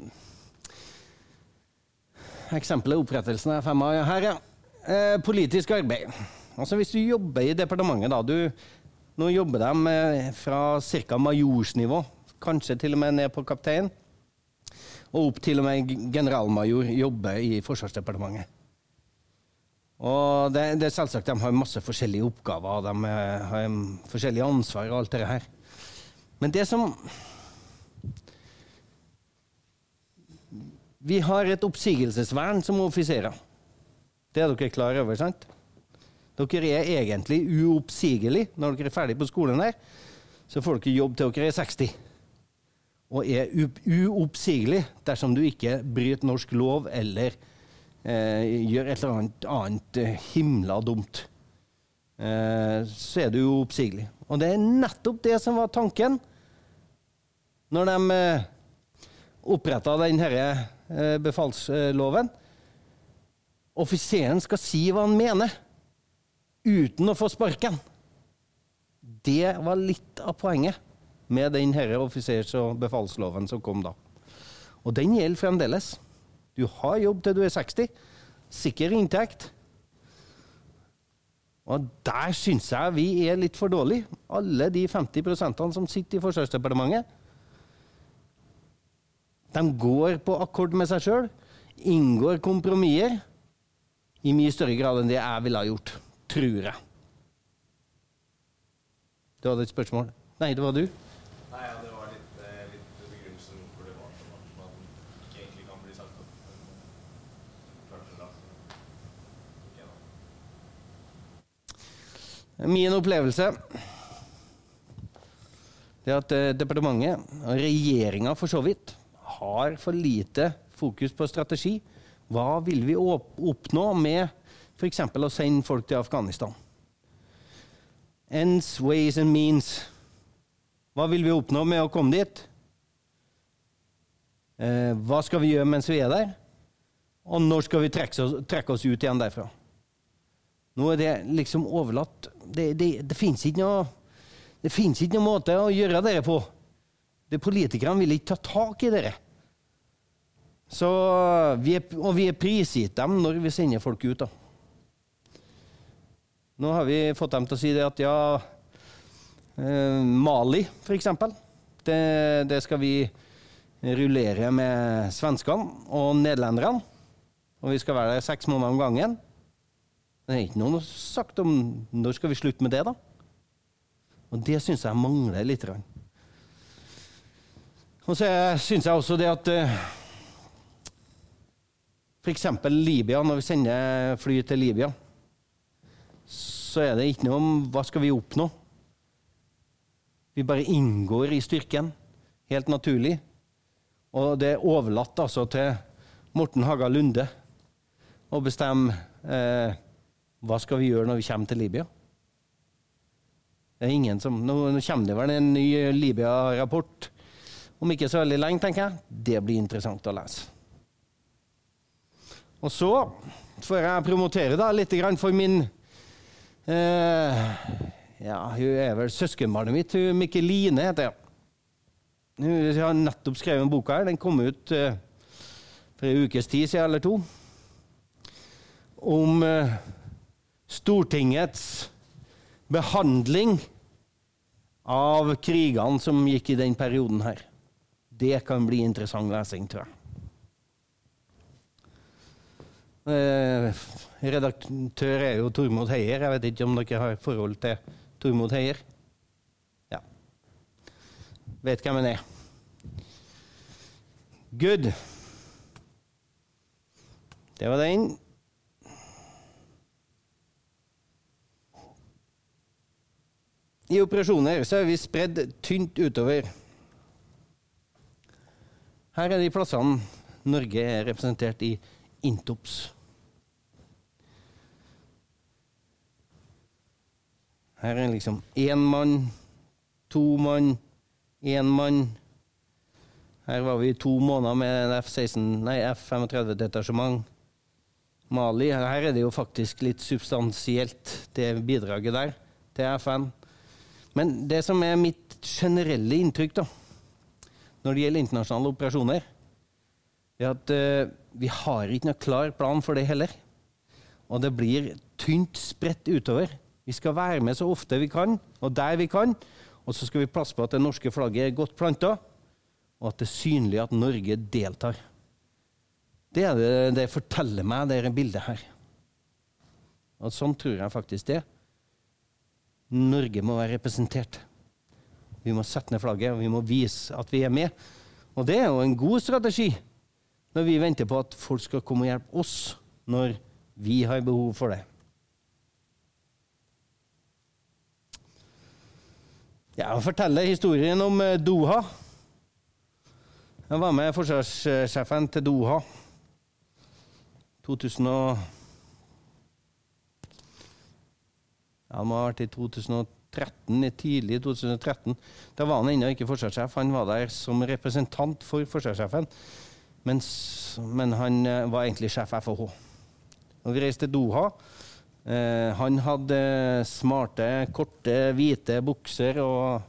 [SPEAKER 1] Eksempelet er opprettelsen av FMA. Her, ja. Eh, politisk arbeid. Altså Hvis du jobber i departementet, da du, Nå jobber de eh, fra ca. majorsnivå, kanskje til og med ned på kaptein, og opp til og med generalmajor jobber i Forsvarsdepartementet. Og det, det er selvsagt De har masse forskjellige oppgaver, de eh, har forskjellige ansvar og alt det her. Men det som Vi har et oppsigelsesvern som offiserer. Det er dere klar over, sant? Dere er egentlig uoppsigelige når dere er ferdig på skolen der. Så får dere jobb til dere er 60. Og er uoppsigelig dersom du ikke bryter norsk lov eller eh, gjør et eller annet, annet eh, himla dumt. Eh, så er du uoppsigelig. Og det er nettopp det som var tanken når de eh, oppretta denne eh, befalsloven. Offiseren skal si hva han mener, uten å få sparken. Det var litt av poenget med den offisers- og befalsloven som kom da. Og den gjelder fremdeles. Du har jobb til du er 60. Sikker inntekt. Og der syns jeg vi er litt for dårlige. Alle de 50% som sitter i Forsvarsdepartementet. De går på akkord med seg sjøl, inngår kompromisser i mye større grad enn det jeg ville ha gjort. Tror jeg. Du hadde et spørsmål? Nei, det var du?
[SPEAKER 2] Nei, ja, det var litt, eh, litt begrunnelsen hvorfor det var sånn at man ikke egentlig kan bli sagt opp. Men klart det da. så- Ok, da.
[SPEAKER 1] Min opplevelse er at eh, departementet, og regjeringa for så vidt, har for lite fokus på strategi. Hva vil vi oppnå med f.eks. å sende folk til Afghanistan? Ends, ways and means. Hva vil vi oppnå med å komme dit? Eh, hva skal vi gjøre mens vi er der? Og når skal vi trekke oss, trekke oss ut igjen derfra? Nå er det liksom overlatt Det, det, det fins ikke Det ikke noen måte å gjøre det på. De Politikerne vil ikke ta tak i det. Så vi er, og vi er prisgitt dem når vi sender folk ut. da. Nå har vi fått dem til å si det at ja eh, Mali, for eksempel. Det, det skal vi rullere med svenskene og nederlenderne. Og vi skal være der seks måneder om gangen. Det er ikke noen har sagt om når skal vi slutte med det, da. Og det syns jeg mangler litt. Og så syns jeg også det at f.eks. Libya, når vi sender fly til Libya, så er det ikke noe om hva skal vi oppnå. Vi bare inngår i styrken, helt naturlig. Og det er overlatt altså til Morten Haga Lunde å bestemme eh, hva skal vi gjøre når vi kommer til Libya. Det er ingen som, nå, nå kommer det vel en ny Libya-rapport om ikke så veldig lenge, tenker jeg. Det blir interessant å lese. Og så får jeg promotere da litt for min eh, Ja, hun er vel søskenbarnet mitt. Hun Mikkeline heter hun. Hun har nettopp skrevet en bok her. Den kom ut eh, for en ukes tid siden eller to. Om eh, Stortingets behandling av krigene som gikk i den perioden her. Det kan bli interessant lesing, tror jeg. Eh, redaktør er jo Tormod Heier. Jeg vet ikke om dere har forhold til Tormod Heier? Ja. Vet hvem han er. Good. Det var den. I operasjoner så er vi spredd tynt utover. Her er de plassene Norge er representert i Intops. Her er liksom én mann, to mann, én mann. Her var vi i to måneder med F-16, nei, F-35-detasjement. Mali. Her er det jo faktisk litt substansielt, det bidraget der, til FN. Men det som er mitt generelle inntrykk da, når det gjelder internasjonale operasjoner, er at uh, vi har ikke noe klar plan for det heller. Og det blir tynt spredt utover. Vi skal være med så ofte vi kan, og der vi kan. Og så skal vi passe på at det norske flagget er godt planta, og at det er synlig at Norge deltar. Det, er det, det forteller meg, det er bildet her. Og sånn tror jeg faktisk det. Norge må være representert. Vi må sette ned flagget, og vi må vise at vi er med. Og det er jo en god strategi når vi venter på at folk skal komme og hjelpe oss når vi har behov for det. Jeg forteller historien om eh, Doha. Jeg var med forsvarssjefen til Doha 2000 det må ha vært i 2013, i tidlig 2013. Da var han ennå ikke forsvarssjef. Han var der som representant for forsvarssjefen. Men han eh, var egentlig sjef FH. Og vi reiste til Doha. Eh, han hadde smarte, korte, hvite bukser og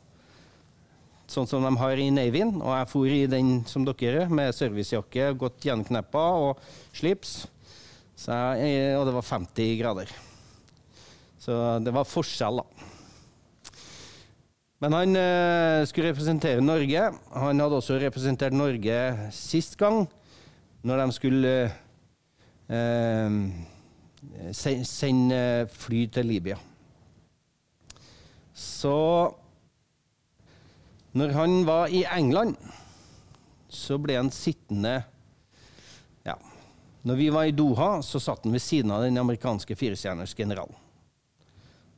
[SPEAKER 1] sånn som de har i Navyen. Og jeg for i den som dere, med servicejakke, godt gjenkneppa og slips. Jeg, og det var 50 grader. Så det var forskjell, da. Men han eh, skulle representere Norge. Han hadde også representert Norge sist gang, når de skulle eh, sende fly til Libya. Så når han var i England, så ble han sittende Ja. Når vi var i Doha, så satt han ved siden av den amerikanske firestjerners generalen.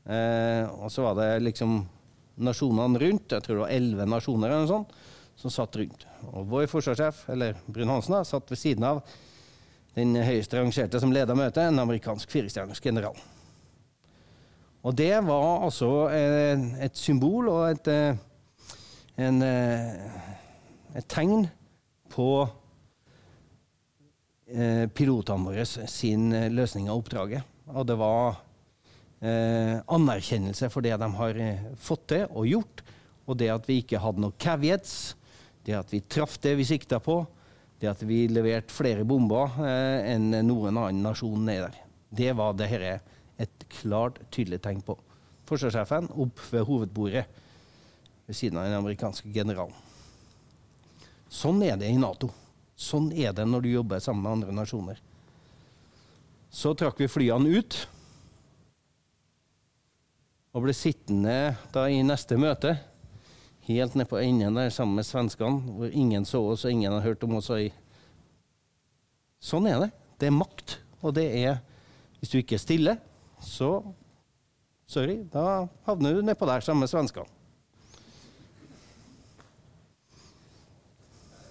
[SPEAKER 1] Eh, og så var det liksom nasjonene rundt, jeg tror det var elleve nasjoner eller noe sånt, som satt rundt. Og vår forsvarssjef, eller Brun-Hansen, satt ved siden av den høyest rangerte som leda møtet, en amerikansk firestjerners general. Og det var altså eh, et symbol og et, eh, en, et tegn på pilotene våre sin løsning av oppdraget. Og det var eh, anerkjennelse for det de har eh, fått til og gjort, og det at vi ikke hadde noen caveats, det at vi traff det vi sikta på, det at vi leverte flere bomber eh, enn noen annen nasjon nede der. Det var det her et klart, tydelig tegn på. Forsvarssjefen opp ved hovedbordet ved siden av den amerikanske generalen. Sånn er det i Nato. Sånn er det når du jobber sammen med andre nasjoner. Så trakk vi flyene ut og ble sittende da i neste møte helt ned på enden der sammen med svenskene, hvor ingen så oss og ingen har hørt om oss. Sånn er det. Det er makt, og det er Hvis du ikke er stille, så Sorry, da havner du nedpå der sammen med svenskene.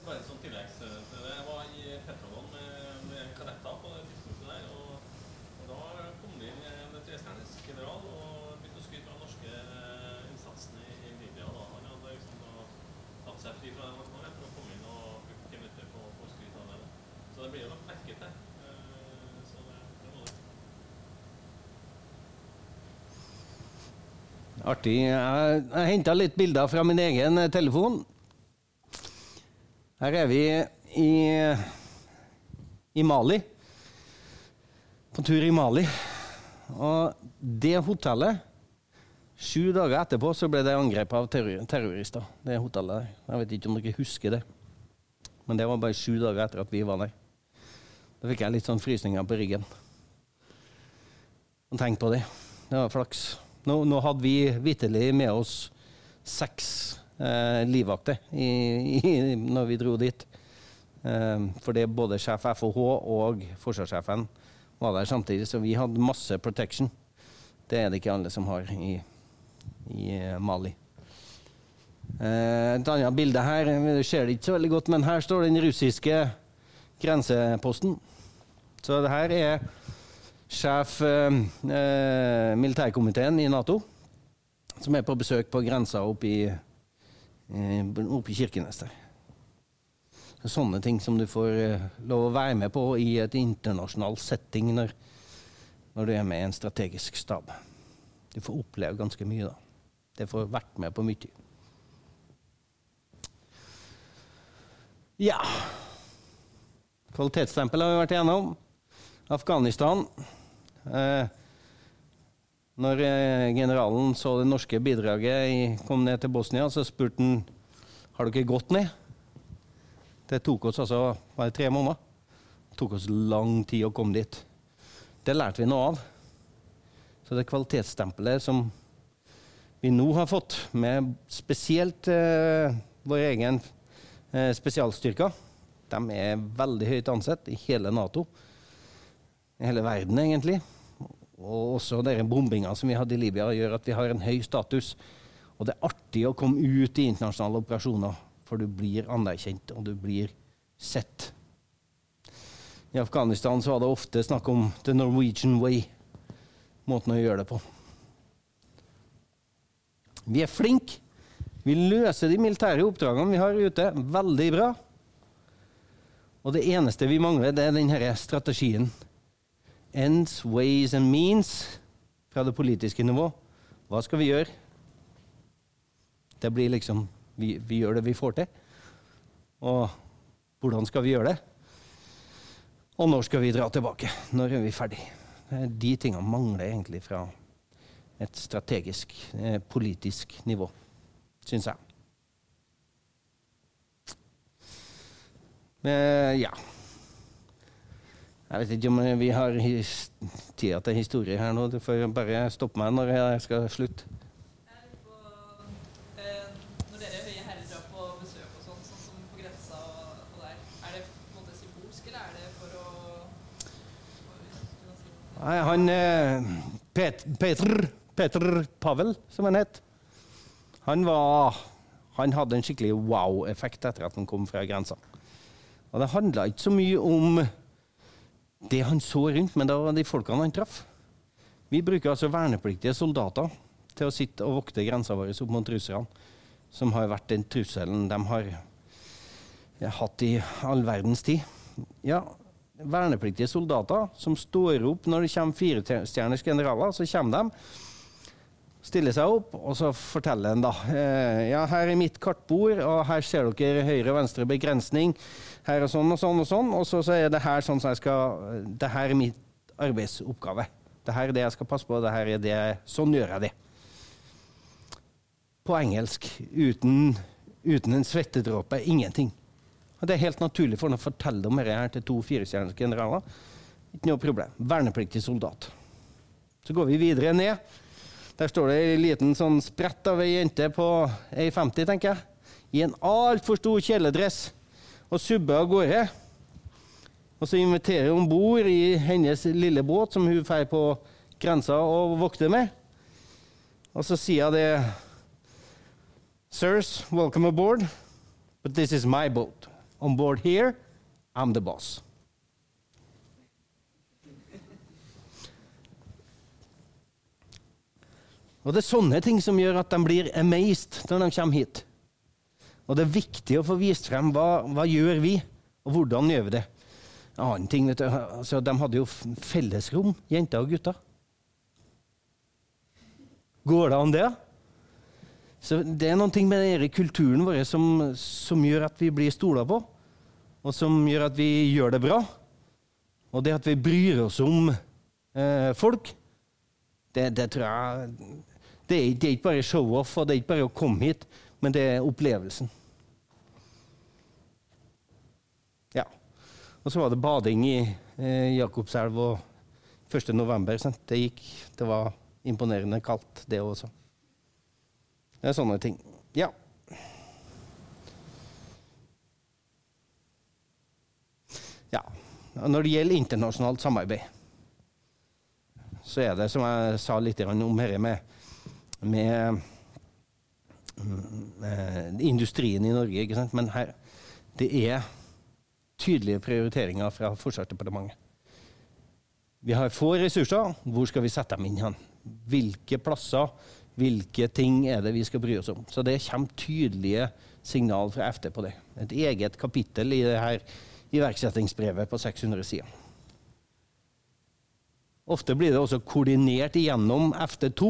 [SPEAKER 5] Bare et sånt tilleggs det blir jo lagt merke til. Eh, Så det, det må det.
[SPEAKER 1] Artig. Jeg, jeg henta litt bilder fra min egen eh, telefon. Her er vi i, i Mali. På tur i Mali. Og det hotellet Sju dager etterpå så ble det angrepet av terror terrorister. Det hotellet der. Jeg vet ikke om dere husker det. Men det var bare sju dager etter at vi var der. Da fikk jeg litt sånn frysninger på ryggen. Og tenk på det. Det var flaks. Nå, nå hadde vi vitterlig med oss seks eh, livvakter når vi dro dit. Eh, for det både sjef FOH og forsvarssjefen var der samtidig, så vi hadde masse protection. Det er det ikke alle som har i, i eh, Mali. Eh, et annet bilde her, det ser det ikke så veldig godt, men her står den russiske grenseposten. Så det her er sjef eh, eh, militærkomiteen i Nato, som er på besøk på grensa oppe i, eh, i Kirkenes der. Sånne ting som du får eh, lov å være med på i et internasjonal setting når, når du er med i en strategisk stab. Du får oppleve ganske mye, da. Du får vært med på mye. Ja Kvalitetsstempel har vi vært igjennom. Afghanistan. Eh, når eh, generalen så det norske bidraget i, kom ned til Bosnia, så spurte han har dere gått ned. Det tok oss altså bare tre måneder. Det tok oss lang tid å komme dit. Det lærte vi noe av. Så det kvalitetsstempelet som vi nå har fått, med spesielt eh, vår egen eh, spesialstyrker, de er veldig høyt ansett i hele Nato. I hele verden, egentlig. Og også den bombinga som vi hadde i Libya, gjør at vi har en høy status. Og det er artig å komme ut i internasjonale operasjoner, for du blir anerkjent, og du blir sett. I Afghanistan så var det ofte snakk om 'the Norwegian way', måten å gjøre det på. Vi er flinke. Vi løser de militære oppdragene vi har ute, veldig bra. Og det eneste vi mangler, det er denne strategien. Ends, ways and means fra det politiske nivå. Hva skal vi gjøre? Det blir liksom vi, vi gjør det vi får til. Og hvordan skal vi gjøre det? Og når skal vi dra tilbake? Når er vi ferdig? Eh, De tingene mangler egentlig fra et strategisk, eh, politisk nivå, syns jeg. Men ja. Jeg vet ikke om vi har tida til historie her nå. Du får bare stoppe meg når jeg skal slutte. Nei, han eh, Pet, Peter, Peter Pavel, som han het, han var Han hadde en skikkelig wow-effekt etter at han kom fra grensa. Og det handla ikke så mye om det han så rundt, men det var de folkene han traff. Vi bruker altså vernepliktige soldater til å sitte og vokte grensa vår opp mot russerne, som har vært den trusselen de har hatt i all verdens tid. Ja, vernepliktige soldater som står opp når det kommer firestjerners generaler. Så kommer de, stiller seg opp, og så forteller en da eh, Ja, her er mitt kartbord, og her ser dere høyre og venstre begrensning. Her er sånn og sånn og sånn, og så, så er det her sånn som jeg skal Det her er mitt arbeidsoppgave. Det her er det jeg skal passe på, det her er det Sånn gjør jeg det. På engelsk, uten, uten en svettedråpe. Ingenting. Og Det er helt naturlig for ham å fortelle om dette her til to firestjerners generaler. Ikke noe problem. Vernepliktig soldat. Så går vi videre ned. Der står det ei liten sånn sprett av ei jente på 1,50, tenker jeg. I en altfor stor kjeledress. Og subber av gårde. Og så inviterer hun om bord i hennes lille båt, som hun drar på grensa og vokter med. Og så sier hun det Sirs, welcome aboard. But this is my boat. On board here, I'm the boss. Og det er sånne ting som gjør at de blir amazed når de kommer hit. Og det er viktig å få vist frem hva, hva gjør vi, og hvordan gjør vi det. En annen ting, vet du, altså, De hadde jo fellesrom, jenter og gutter. Går det an, det? Så Det er noen ting med denne kulturen vår som, som gjør at vi blir stola på, og som gjør at vi gjør det bra. Og det at vi bryr oss om eh, folk, det, det tror jeg det er, det er ikke bare show-off, og det er ikke bare å komme hit, men det er opplevelsen. Ja. Og så var det bading i eh, Jakobselv og 1. november. Sant? Det gikk. Det var imponerende kaldt, det også. Det er sånne ting. Ja. Ja. Når det gjelder internasjonalt samarbeid, så er det som jeg sa litt om dette med, med industrien i Norge. ikke sant? Men her, det er tydelige prioriteringer fra Forsvarsdepartementet. Vi har få ressurser. Hvor skal vi sette dem inn? hen? Hvilke plasser, hvilke ting er det vi skal bry oss om? Så det kommer tydelige signal fra FD på det. Et eget kapittel i det her iverksettingsbrevet på 600 sider. Ofte blir det også koordinert igjennom FD2,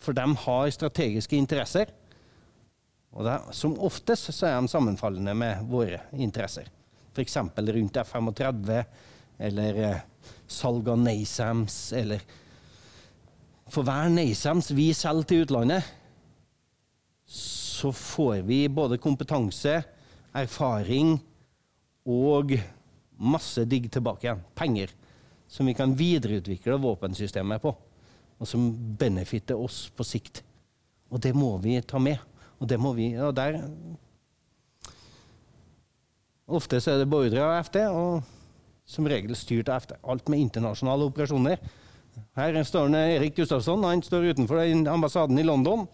[SPEAKER 1] for de har strategiske interesser. Og det, som oftest så er de sammenfallende med våre interesser. F.eks. rundt F-35, eller eh, salg av NASAMS, eller For hver NASAMS vi selger til utlandet, så får vi både kompetanse, erfaring og masse digg tilbake igjen. Penger som vi kan videreutvikle våpensystemet på, og som benefitter oss på sikt. Og det må vi ta med. Og det må vi Og der Ofte så er det beordra av FD, og som regel styrt av FD. Alt med internasjonale operasjoner. Her står Erik Gustafsson. han står utenfor den ambassaden i London.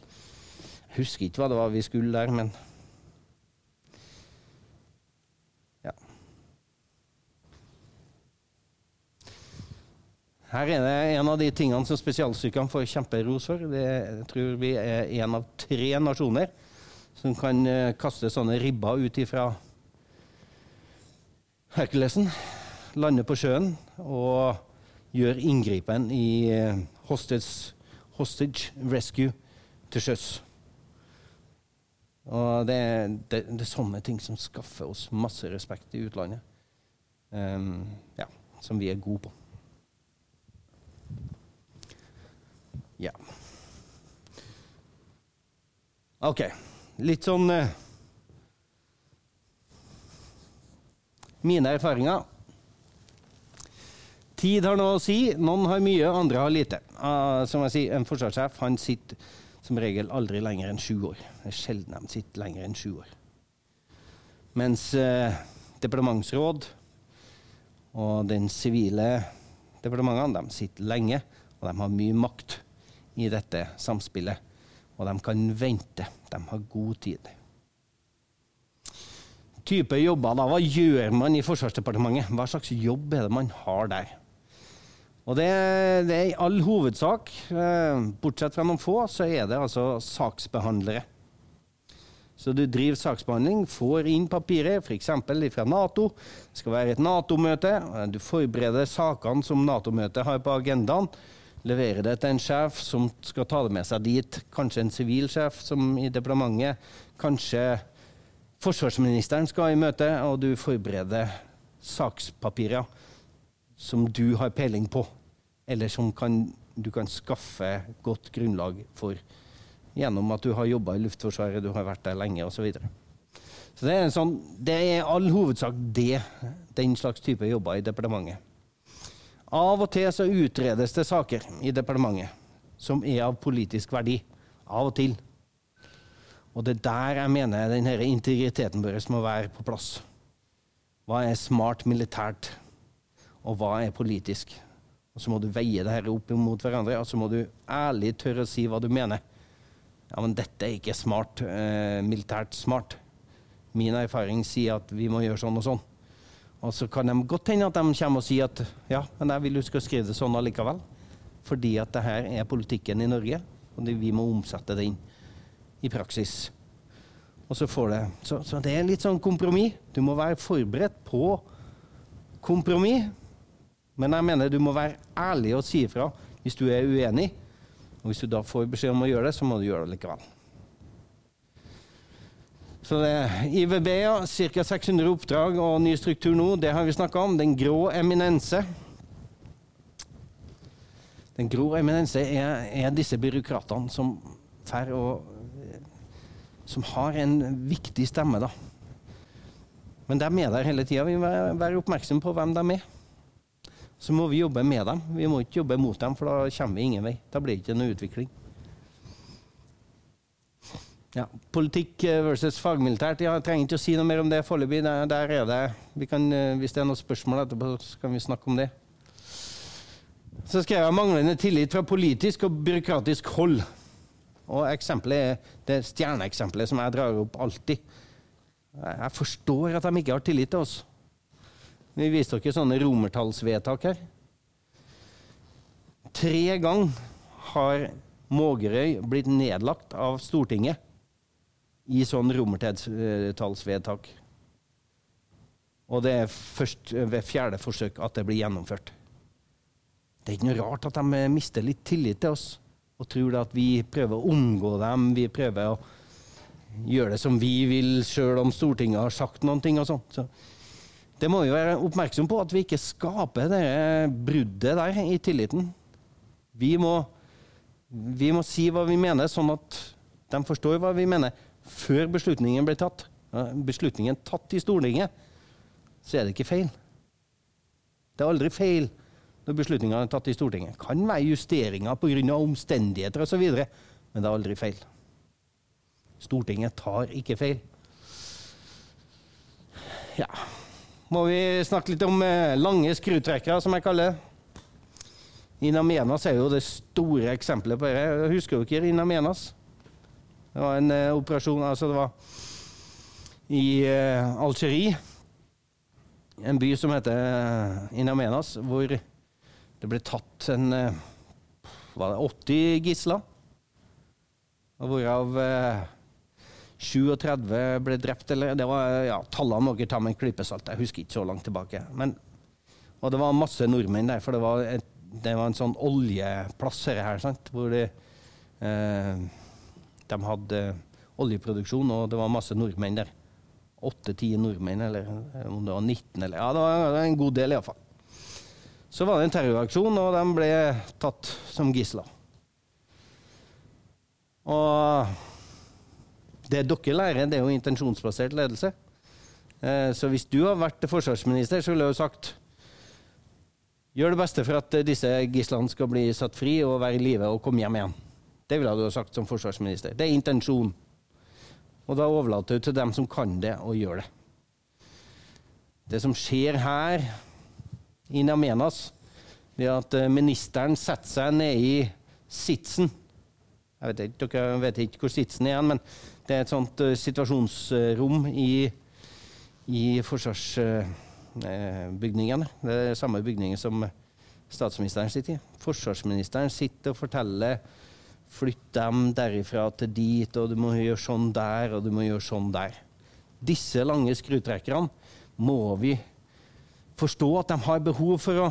[SPEAKER 1] Jeg husker ikke hva det var vi skulle der, men Her er det en av de tingene som spesialstyrkene får kjemperos for. Det tror vi er en av tre nasjoner som kan eh, kaste sånne ribber ut ifra Herkulesen, lande på sjøen og gjøre inngripen i eh, hostage, hostage rescue til sjøs. Og det, det, det er sånne ting som skaffer oss masse respekt i utlandet. Um, ja, som vi er gode på. Ja. OK. Litt sånn uh, Mine erfaringer. Tid har noe å si. Noen har mye, andre har lite. Uh, som jeg sier, En forsvarssjef han sitter som regel aldri lenger enn sju år. Det er sjelden de sitter lenger enn sju år. Mens uh, departementsråd og den sivile departementene de sitter lenge, og de har mye makt i dette samspillet. Og de kan vente. De har god tid. Type jobber, da. Hva gjør man i Forsvarsdepartementet? Hva slags jobb er det man har der? Og det, det er i all hovedsak, eh, bortsett fra noen få, så er det altså saksbehandlere. Så du driver saksbehandling, får inn papiret, f.eks. fra Nato. Det skal være et Nato-møte. Du forbereder sakene som Nato-møtet har på agendaen. Leverer det til en sjef som skal ta det med seg dit. Kanskje en sivil sjef som i departementet. Kanskje forsvarsministeren skal i møte, og du forbereder sakspapirer som du har peiling på, eller som kan, du kan skaffe godt grunnlag for gjennom at du har jobba i Luftforsvaret, du har vært der lenge osv. Så, videre. så det er, sånn, i all hovedsak det, den slags type jobber i departementet. Av og til så utredes det saker i departementet som er av politisk verdi. Av og til. Og det er der jeg mener denne integriteten vår må være på plass. Hva er smart militært, og hva er politisk? Og Så må du veie det her opp mot hverandre, og så må du ærlig tørre å si hva du mener. Ja, men dette er ikke smart, eh, militært smart. Min erfaring sier at vi må gjøre sånn og sånn. Og så kan de godt hende at de kommer og sier at ja, men jeg vil du skal skrive det sånn allikevel. Fordi at det her er politikken i Norge, og vi må omsette det inn i praksis. Og så får det så, så det er litt sånn kompromiss. Du må være forberedt på kompromiss. Men jeg mener du må være ærlig og si ifra hvis du er uenig. Og hvis du da får beskjed om å gjøre det, så må du gjøre det likevel. Så det er IVB, ja. Ca. 600 oppdrag og ny struktur nå. Det har vi snakka om. Den grå eminense. Den grå eminense er, er disse byråkratene som fer og Som har en viktig stemme, da. Men de er der hele tida. Vi må være oppmerksomme på hvem de er. Så må vi jobbe med dem. Vi må ikke jobbe mot dem, for da kommer vi ingen vei. Da blir det ikke noe utvikling. Ja, Politikk eh, versus fagmilitært. Jeg trenger ikke å si noe mer om det foreløpig. Der, der er det. Kan, eh, hvis det er noen spørsmål etterpå, så kan vi snakke om det. Så skrev jeg manglende tillit fra politisk og byråkratisk hold. Og eksempelet er det stjerneeksempelet som jeg drar opp alltid. Jeg forstår at de ikke har tillit til oss. Vi viste dere sånne romertallsvedtak her. Tre ganger har Mågerøy blitt nedlagt av Stortinget i sånn romertallsvedtak. Og det er først ved fjerde forsøk at det blir gjennomført. Det er ikke noe rart at de mister litt tillit til oss og tror at vi prøver å omgå dem. Vi prøver å gjøre det som vi vil, sjøl om Stortinget har sagt noen ting. og sånn. Så det må vi være oppmerksom på, at vi ikke skaper det bruddet der i tilliten. Vi må, vi må si hva vi mener, sånn at de forstår hva vi mener, før beslutningen ble tatt. Beslutningen tatt i Stortinget, så er det ikke feil. Det er aldri feil når beslutninger er tatt i Stortinget. Det kan være justeringer pga. omstendigheter osv., men det er aldri feil. Stortinget tar ikke feil. Ja Må vi snakke litt om eh, lange skrutrekkere, som jeg kaller det. Inamenas er jo det store eksempelet på det. Husker dere Inamenas? Det var en eh, operasjon Altså, det var i eh, Algerie, en by som heter eh, Inamenas, hvor det ble tatt en eh, var det 80 gisler. Og Hvorav eh, 37 ble drept, eller det var ja, Tallene må dere ta med en klype salt. Jeg husker ikke så langt tilbake. Men, og det var masse nordmenn der, for det var, et, det var en sånn oljeplass her sant? hvor det, eh, de hadde oljeproduksjon, og det var masse nordmenn der. Åtte-ti nordmenn, eller eh, om det var 19, eller Ja, det var, en god del, iallfall. Så var det en terroraksjon, og de ble tatt som gisler. Og det dere lærer, det er jo intensjonsbasert ledelse. Eh, Så hvis du har vært forsvarsminister, så ville jeg jo sagt Gjør det beste for at eh, disse gislene skal bli satt fri og være i live og komme hjem igjen. Det ville du ha sagt som forsvarsminister. Det er intensjon. Og da overlater du til dem som kan det, å gjøre det. Det som skjer her i Namenas, er at eh, ministeren setter seg ned i sitsen Jeg vet ikke, Dere vet ikke hvor sitsen er, men det er et sånt eh, situasjonsrom i, i forsvarsbygningen. det er samme bygningen som statsministeren sitter i. Forsvarsministeren sitter og forteller Flytt dem derifra til dit, og du må gjøre sånn der, og du må gjøre sånn der. Disse lange skrutrekkerne må vi forstå at de har behov for å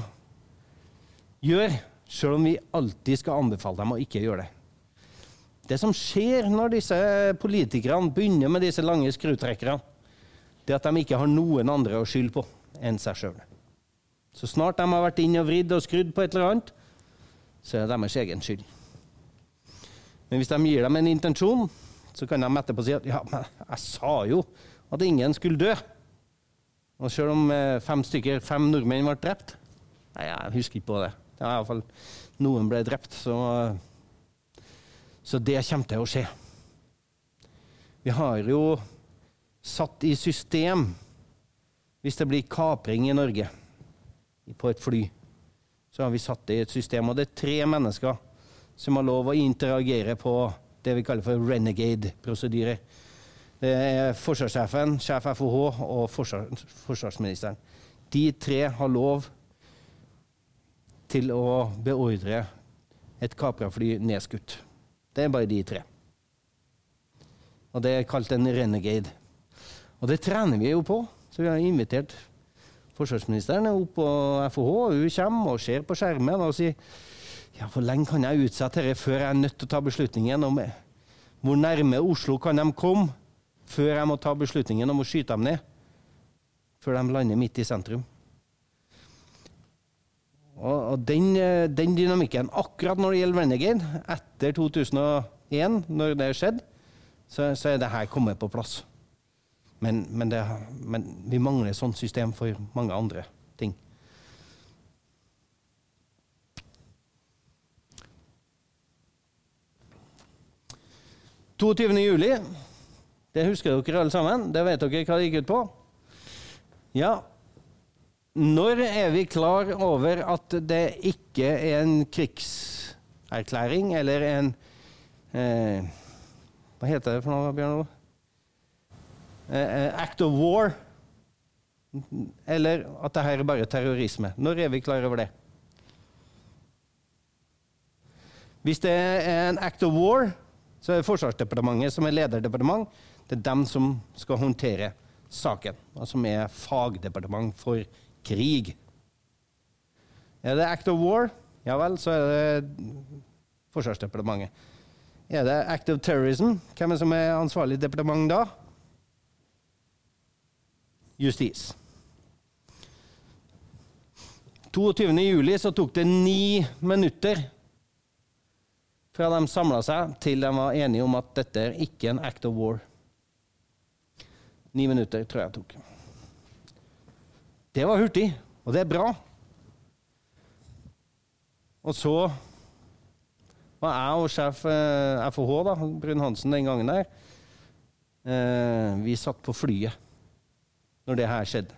[SPEAKER 1] gjøre, selv om vi alltid skal anbefale dem å ikke gjøre det. Det som skjer når disse politikerne begynner med disse lange skrutrekkerne, det er at de ikke har noen andre å skylde på enn seg sjøl. Så snart de har vært inn og vridd og skrudd på et eller annet, så er det deres egen skyld. Men hvis de gir dem en intensjon, så kan de etterpå si at ja, men jeg sa jo at ingen skulle dø. Og selv om eh, fem stykker, fem nordmenn ble drept Nei, jeg husker ikke på det. Det iallfall noen ble drept, så Så det kommer til å skje. Vi har jo satt i system Hvis det blir kapring i Norge på et fly, så har vi satt det i et system. Og det er tre mennesker som har lov å interagere på det vi kaller for renegade-prosedyrer. Det er forsvarssjefen, sjef FOH og forsvars forsvarsministeren. De tre har lov til å beordre et kaprafly nedskutt. Det er bare de tre. Og det er kalt en renegade. Og det trener vi jo på. Så vi har invitert forsvarsministeren opp på FOH. Hun kommer og ser på skjermen og sier ja, hvor lenge kan jeg utsette dette før jeg er nødt til å ta beslutningen om hvor nærme Oslo kan de komme før jeg må ta beslutningen om å skyte dem ned? Før de lander midt i sentrum. Og, og den, eh, den dynamikken, akkurat når det gjelder Renegade, etter 2001, når det skjedde, så, så er det her kommet på plass. Men, men, det, men vi mangler et sånt system for mange andre ting. «22. juli, det husker dere alle sammen. Det vet dere hva det gikk ut på. Ja, når er vi klar over at det ikke er en krigserklæring eller en eh, Hva heter det for noe, Bjørn? Eh, eh, act of war. Eller at det her er bare terrorisme. Når er vi klar over det? Hvis det er en act of war, så er det Forsvarsdepartementet som er lederdepartement. Det er dem som skal håndtere saken, og som er fagdepartement for krig. Er det act of war, ja vel, så er det Forsvarsdepartementet. Er det act of terrorism, hvem er det som er ansvarlig departement da? Justis. 22. juli så tok det ni minutter fra de samla seg til de var enige om at dette er ikke en act of war. Ni minutter tror jeg tok. Det var hurtig, og det er bra. Og så var jeg og sjef eh, FH, da, Brun-Hansen, den gangen der eh, Vi satt på flyet når det her skjedde.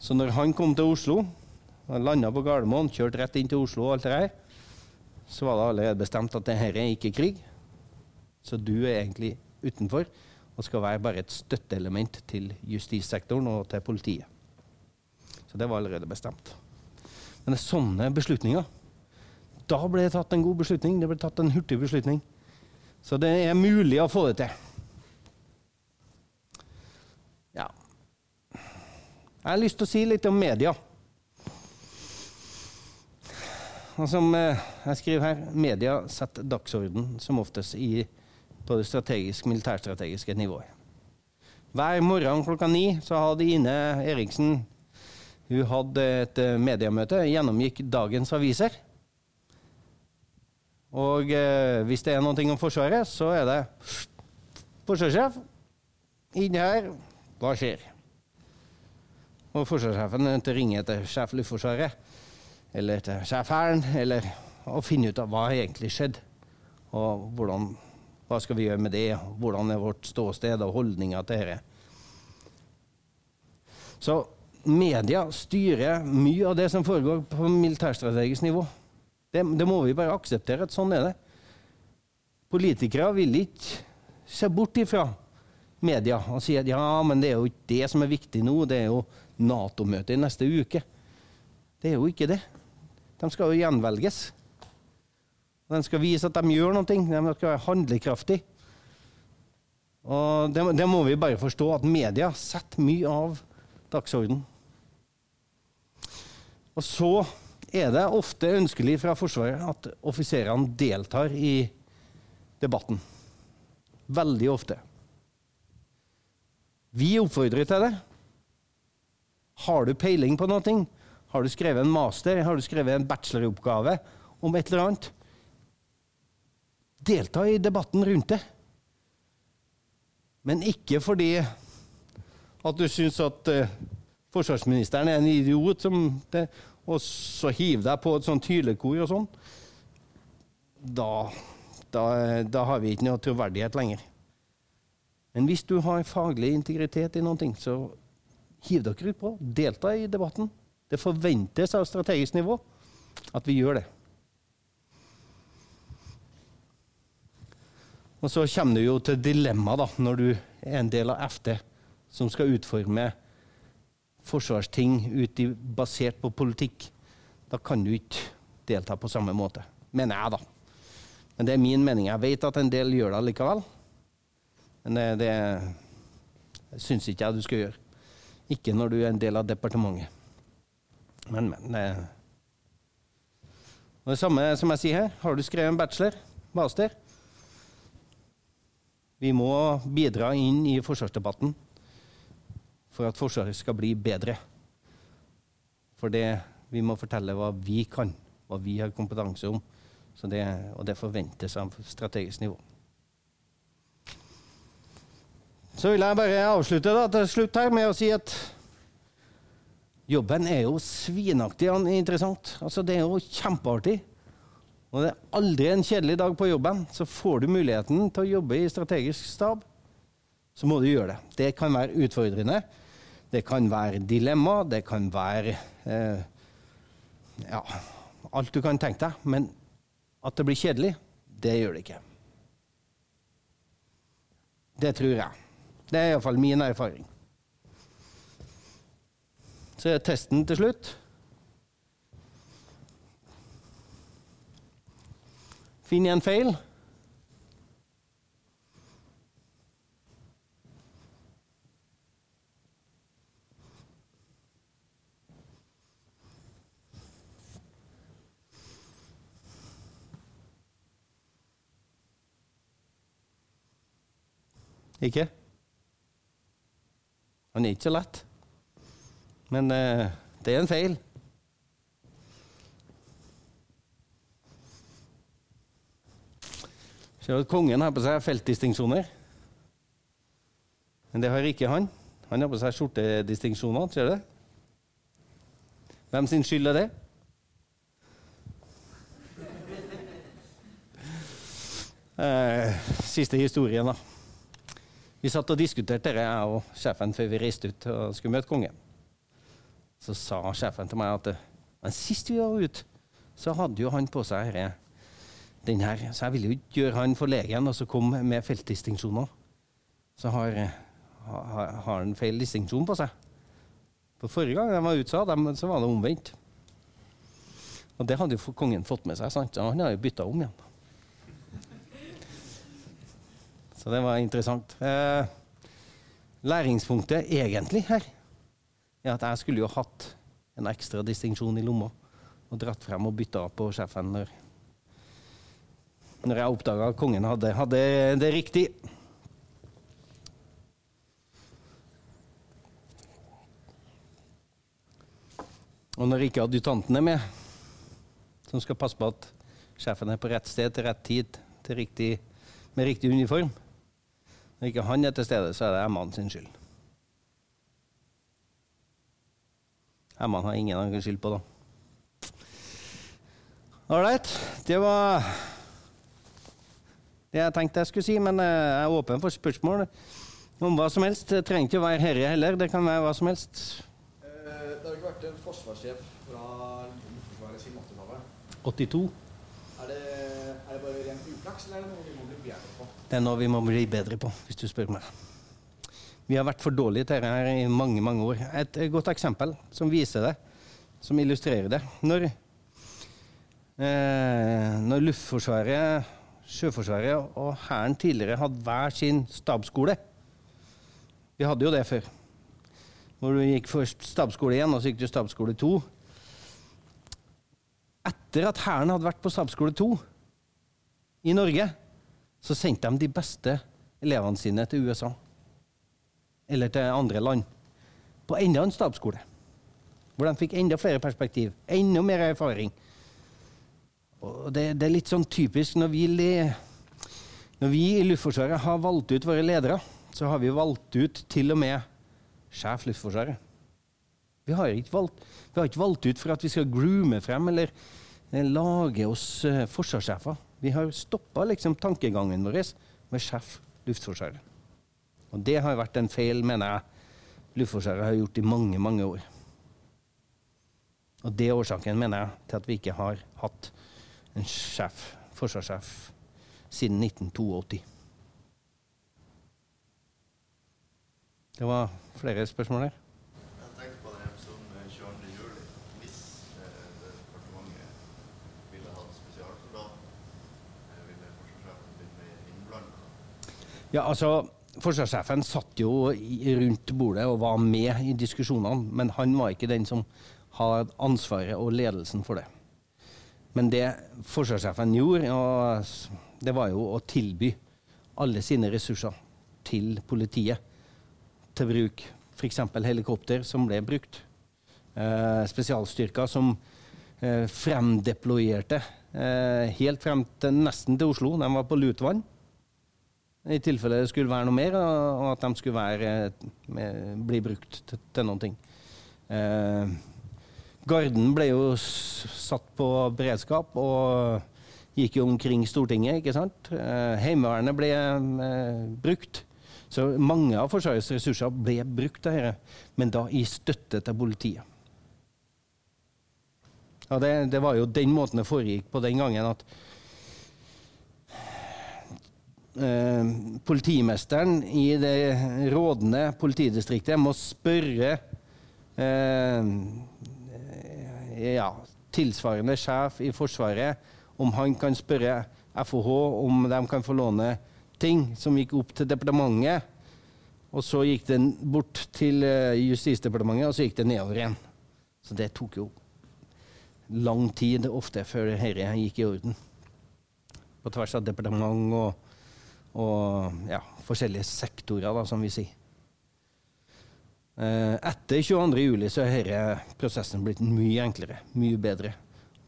[SPEAKER 1] Så når han kom til Oslo, han landa på Gardermoen, kjørte rett inn til Oslo og alt det her, så var det allerede bestemt at det her er ikke krig. Så du er egentlig utenfor og skal være bare et støtteelement til justissektoren og til politiet. Så det var allerede bestemt. Men det er sånne beslutninger. Da ble det tatt en god beslutning. Det ble tatt en hurtig beslutning. Så det er mulig å få det til. Ja. Jeg har lyst til å si litt om media. Som eh, jeg skriver her, media setter dagsorden som oftest i, på det strategisk, militærstrategiske nivået. Hver morgen klokka ni så hadde Ine Eriksen hun hadde et eh, mediemøte, gjennomgikk dagens aviser. Og eh, hvis det er noe om Forsvaret, så er det forsvarssjef inn her. Hva skjer? Og forsvarssjefen ringer til sjef Luftforsvaret eller til sjef eller å finne ut av hva egentlig skjedde. Og hvordan, hva skal vi gjøre med det, hvordan er vårt ståsted og holdninger til dette. Så media styrer mye av det som foregår på militærstrategisk nivå. Det, det må vi bare akseptere at sånn er det. Politikere vil ikke se bort ifra media og si at ja, men det er jo ikke det som er viktig nå, det er jo Nato-møtet i neste uke. Det er jo ikke det. De skal jo gjenvelges. De skal vise at de gjør noe. De skal være handlekraftige. Og det, det, må vi bare forstå, at media setter mye av dagsordenen. Og så er det ofte ønskelig fra Forsvaret at offiserene deltar i debatten. Veldig ofte. Vi oppfordrer til det. Har du peiling på noe? Har du skrevet en master? Har du skrevet en bacheloroppgave om et eller annet? Delta i debatten rundt det. Men ikke fordi at du syns at uh, forsvarsministeren er en idiot, det, og så hiver deg på et sånt hylekor og sånn. Da, da, da har vi ikke noe troverdighet lenger. Men hvis du har faglig integritet i noe, så hiv dere ut på. Delta i debatten. Det forventes av strategisk nivå at vi gjør det. Og så kommer du jo til dilemma da, når du er en del av FD som skal utforme forsvarsting ut basert på politikk. Da kan du ikke delta på samme måte, mener jeg, da. Men det er min mening. Jeg vet at en del gjør det likevel. Men det, det syns ikke jeg du skal gjøre. Ikke når du er en del av departementet. Men, men. Det, og det samme som jeg sier her. Har du skrevet en bachelor, master Vi må bidra inn i forsvarsdebatten for at Forsvaret skal bli bedre. For det, vi må fortelle hva vi kan, hva vi har kompetanse om. Det, og det forventes av strategisk nivå. Så vil jeg bare avslutte da, til slutt her med å si at jobben er jo svinaktig interessant. Altså, det er jo kjempeartig. Og det er aldri en kjedelig dag på jobben. Så får du muligheten til å jobbe i strategisk stab, så må du gjøre det. Det kan være utfordrende. Det kan være dilemma. Det kan være eh, ja, alt du kan tenke deg. Men at det blir kjedelig, det gjør det ikke. Det tror jeg. Det er iallfall min erfaring. Så er testen til slutt. Finn en feil. Ikke? Han er ikke så lett. Men eh, det er en feil. Ser at kongen har på seg feltdistinksjoner. Men det har ikke han. Han har på seg skjortedistinksjoner. Ser du det? Hvem sin skyld er det? Eh, siste historien, da. Vi satt og diskuterte det, jeg og sjefen, før vi reiste ut og skulle møte kongen. Så sa sjefen til meg at men sist vi var ute, så hadde jo han på seg denne, den her. Så jeg ville jo ikke gjøre han forlegen og så komme med feltdistinksjoner. Så har, har, har han feil distinksjon på seg. For Forrige gang de var ute, så var det omvendt. Og det hadde jo kongen fått med seg, sant? så han har jo bytta om igjen. Så det var interessant. Eh, læringspunktet egentlig her er at jeg skulle jo hatt en ekstra distinksjon i lomma og dratt frem og bytta på sjefen når, når jeg oppdaga at kongen hadde, hadde det riktig. Og når ikke adjutanten er med, som skal passe på at sjefen er på rett sted til rett tid til riktig, med riktig uniform Når ikke han er til stede, så er det Emman sin skyld. Emman har ingen han kan skylde på, da. Ålreit. Det var det jeg tenkte jeg skulle si, men eh, jeg er åpen for spørsmål om hva som helst. Det trenger ikke å være herre heller. Det kan være hva som helst.
[SPEAKER 2] Eh, Det har ikke vært en forsvarssjef fra Luftforsvaret siden 80-tallet.
[SPEAKER 1] 82.
[SPEAKER 2] Er det, er det bare ren uflaks, eller er det noe vi må bli bedre på?
[SPEAKER 1] Det er noe vi må bli bedre på, hvis du spør meg. Vi har vært for dårlige til dette her i mange, mange år. Et godt eksempel som viser det, som illustrerer det. Når, eh, når Luftforsvaret, Sjøforsvaret og Hæren tidligere hadde hver sin stabsskole Vi hadde jo det før. Hvor du gikk først stabsskole 1, og så gikk du stabsskole 2. Etter at Hæren hadde vært på stabsskole 2 i Norge, så sendte de de beste elevene sine til USA. Eller til andre land. På enda en stabsskole. Hvor de fikk enda flere perspektiv. Enda mer erfaring. Og det, det er litt sånn typisk når vi, når vi i Luftforsvaret har valgt ut våre ledere, så har vi valgt ut til og med sjef Luftforsvaret. Vi har ikke valgt, vi har ikke valgt ut for at vi skal groome frem eller eh, lage oss eh, forsvarssjefer. Vi har stoppa liksom tankegangen vår med sjef Luftforsvaret. Og det har vært en feil, mener jeg, Luftforsvaret har gjort i mange, mange år. Og det er årsaken, mener jeg, til at vi ikke har hatt en sjef, forsvarssjef siden 1982. Det var flere spørsmål der.
[SPEAKER 2] Jeg tenkte på det som 22. juli. Hvis eh, departementet ville hatt spesialsoldat, eh, ville
[SPEAKER 1] Ja, altså, Forsvarssjefen satt jo rundt bordet og var med i diskusjonene, men han var ikke den som hadde ansvaret og ledelsen for det. Men det forsvarssjefen gjorde, det var jo å tilby alle sine ressurser til politiet til bruk. F.eks. helikopter som ble brukt. Eh, spesialstyrker som eh, fremdeployerte eh, helt frem til nesten til Oslo. De var på Lutvann. I tilfelle det skulle være noe mer, og at de skulle være, eh, bli brukt til, til noen ting. Eh, Garden ble jo satt på beredskap og gikk jo omkring Stortinget, ikke sant. Eh, Heimevernet ble eh, brukt. Så mange av Forsvarets ressurser ble brukt, til dette, men da i støtte til politiet. Ja, det, det var jo den måten det foregikk på den gangen at eh, politimesteren i det rådende politidistriktet må spørre eh, ja, tilsvarende sjef i Forsvaret om han kan spørre FOH om de kan få låne ting som gikk opp til departementet. Og så gikk den bort til eh, Justisdepartementet, og så gikk det nedover igjen. Så det tok jo lang tid ofte før dette gikk i orden. På tvers av departement og, og ja, forskjellige sektorer, da, som vi sier. Etter Etter 22.07 så har denne prosessen blitt mye enklere, mye bedre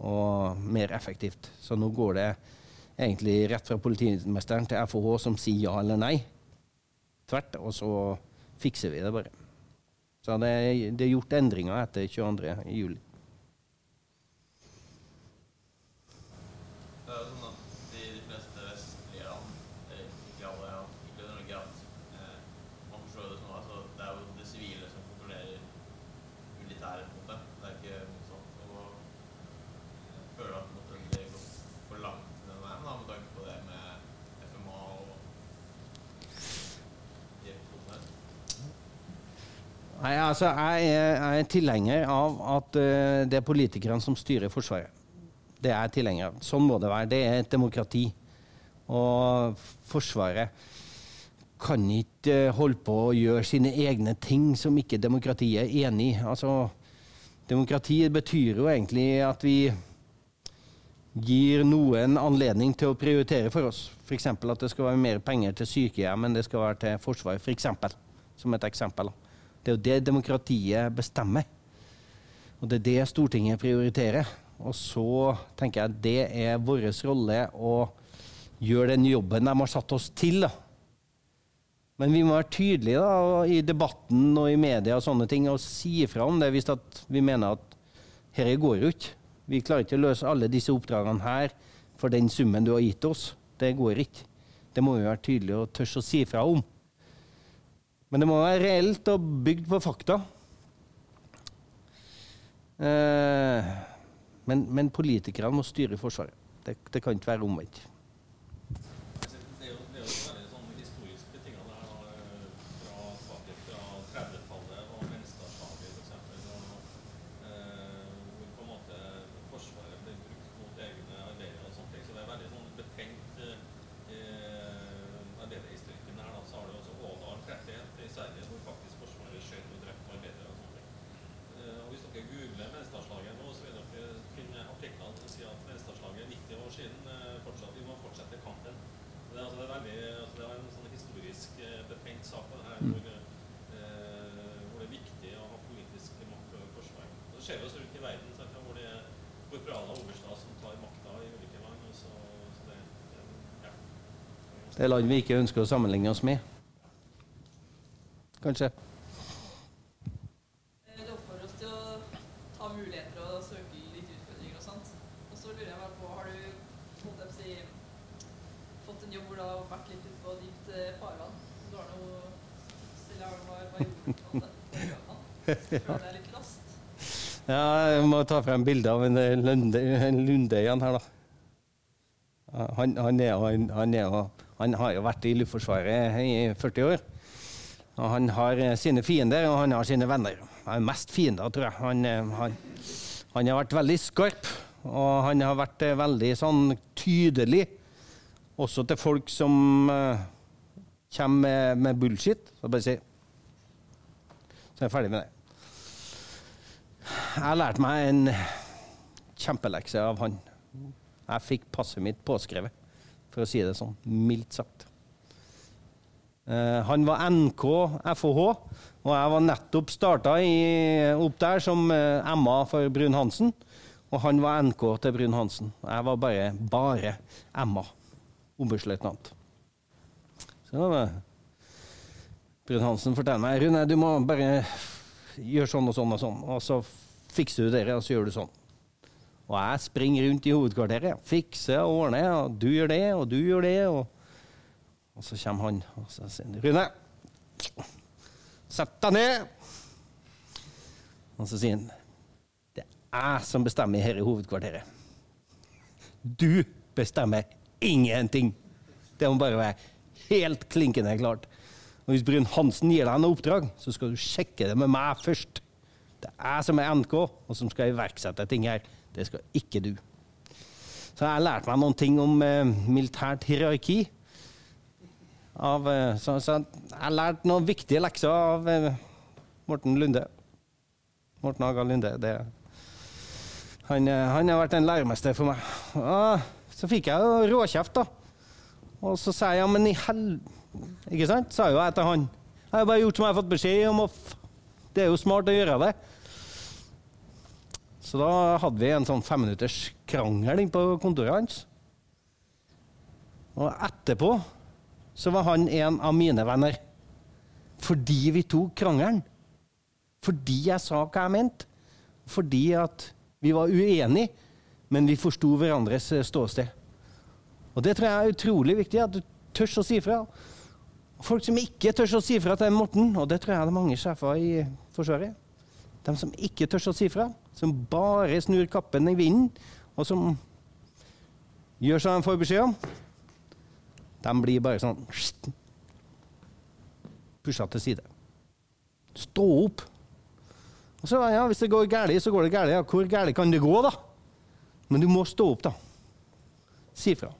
[SPEAKER 1] og mer effektivt. Så nå går det egentlig rett fra politimesteren til FHH, som sier ja eller nei. Tvert, og så fikser vi det bare. Så det, det er gjort endringer etter 22.07.
[SPEAKER 5] Det er jo sånn at i de fleste vestlige land, eller ikke alle, ja, ikke Norge, at eh, man forstår det sånn altså, det er jo det sivile som kontrollerer militæret, på en måte. Det er ikke motsatt. Og jeg føler at på en måte, det går for langt den veien, da, med tanke på det med FMA og de episodene her.
[SPEAKER 1] Nei, altså, jeg er, er tilhenger av at uh, det er politikerne som styrer Forsvaret. Det er jeg tilhenger av. Sånn må det være. Det er et demokrati. Og Forsvaret kan ikke uh, holde på å gjøre sine egne ting som ikke demokratiet er enig i. Altså, demokrati betyr jo egentlig at vi gir noen anledning til å prioritere for oss. F.eks. at det skal være mer penger til sykehjem enn det skal være til forsvaret, For eksempel. Som et eksempel. da. Det er jo det demokratiet bestemmer. Og det er det Stortinget prioriterer. Og så tenker jeg at det er vår rolle å gjøre den jobben de har satt oss til. da. Men vi må være tydelige da, i debatten og i media og sånne ting, og si ifra om det hvis vi mener at dette går jo ikke. Vi klarer ikke å løse alle disse oppdragene her for den summen du har gitt oss. Det går ikke. Det må vi være tydelige og tørre å si ifra om. Men det må være reelt og bygd på fakta. Eh, men, men politikerne må styre Forsvaret. Det, det kan ikke være omvendt.
[SPEAKER 5] Altså, Det er jo, det er jo veldig sånn historisk betinget det her, da, eh, fra tilbake fra 30-tallet og Menstadslaget f.eks. Eh, hvor på en måte Forsvaret ble brukt mot egne arbeidere og sånne ting. Så det er veldig sånn betenkt eh, arbeiderhistorikken her. Da. Så har du også Ådal 31 i Sverige, hvor faktisk Forsvaret skjøt og drepte arbeidere og sånne ting. Eh, og hvis dere googler Menstadslaget nå, så vil dere finne artikler som sier at Menstadslaget er 90 år siden. eh, fortsatt, vi må fortsette kampen. Det er, altså, det er veldig, altså, det er en sånn historisk eh, betent sak på det her, hvor, eh, hvor det er viktig å ha politisk makt over Forsvaret. Og så ser vi oss rundt i verden sant, hvor det er korporaler og oberstar som tar makta i ulike land. Og så, så det, det, ja.
[SPEAKER 1] Det er land vi ikke ønsker å sammenligne oss med. Kanskje.
[SPEAKER 4] Eh, Det oppfordrer oss til å ta muligheter og søke litt utfordringer og sånt. Og så lurer jeg bare på, har du si, fått en jobb hvor du har vært litt ute på dypt eh, farvann? Du har noe eller har du gjorde du på det? Føler deg litt lost?
[SPEAKER 1] Ja, jeg må ta frem bilde av en Lunde, en Lundeyan her, da. Han, han, er, jo- han, har jo vært i Luftforsvaret i 40 år. Og han har eh, sine fiender, og han har sine venner. Han er mest fiender, tror jeg. Han, eh, han, han har vært veldig skarp, og han har vært eh, veldig sånn tydelig. Også til folk som, uh, kommer med, med bullshit, så bare si Så er jeg ferdig med det. Jeg har lært meg en kjempelekse av han. Jeg fikk passet mitt påskrevet, for å si det sånn, mildt sagt. Eh, han var NK FOH, og jeg var nettopp starta opp der som eh, Emma for Brun-Hansen. Og han var NK til Brun-Hansen. Jeg var bare, bare Emma, oberstløytnant. Eh, Brun-Hansen forteller meg Rune, du må bare gjøre sånn og sånn og sånn, og så fikser du det, og så gjør du sånn. Og jeg springer rundt i hovedkvarteret, fikser og ordner, og du gjør det, og du gjør det. Og, og så kommer han og så sier han, Rune, sett deg ned. Og så sier han det er jeg som bestemmer her i hovedkvarteret. Du bestemmer ingenting. Det må bare være helt klinkende klart. Og hvis Brun Hansen gir deg noe oppdrag, så skal du sjekke det med meg først. Det er jeg som er NK, og som skal iverksette ting her. Det skal ikke du. Så jeg har lært meg noen ting om eh, militært hierarki. Av, eh, så, så jeg har lært noen viktige lekser av eh, Morten Lunde. Morten Aga Lunde. Det, han, eh, han har vært en læremester for meg. Og så fikk jeg jo råkjeft, da. Og så sa jeg ja, men i hel... Ikke sant? Sa jo jeg til han. Jeg har bare gjort som jeg har fått beskjed om. Og det er jo smart å gjøre det. Så da hadde vi en sånn femminutters krangel inne på kontoret hans. Og etterpå så var han en av mine venner. Fordi vi tok krangelen. Fordi jeg sa hva jeg mente. Fordi at vi var uenige, men vi forsto hverandres eh, ståsted. Og det tror jeg er utrolig viktig, at du tør å si fra. Folk som ikke tør å si fra til Morten, og det tror jeg det er mange sjefer i Forsvaret. De som ikke tør å si fra, som bare snur kappen i vinden, og som gjør som de får beskjed om, de blir bare sånn Pusha til side. Stå opp. Og så, ja, Hvis det går galt, så går det galt. Ja, hvor galt kan det gå, da? Men du må stå opp, da. Si fra.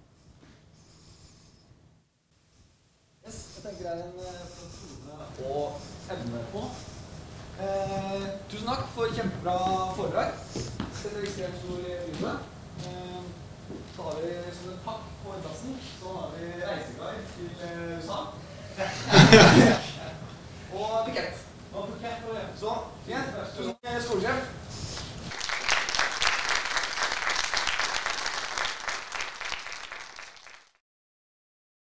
[SPEAKER 6] Yes, jeg tenker det er en funksjon tone å evne på. Eh, tusen takk for kjempebra foredrag. Setter ekstremt stor pris på det. Så har vi som en takk på plassen, så har vi reiseguide til eh, USA. og bukett. Så, igjen, tusen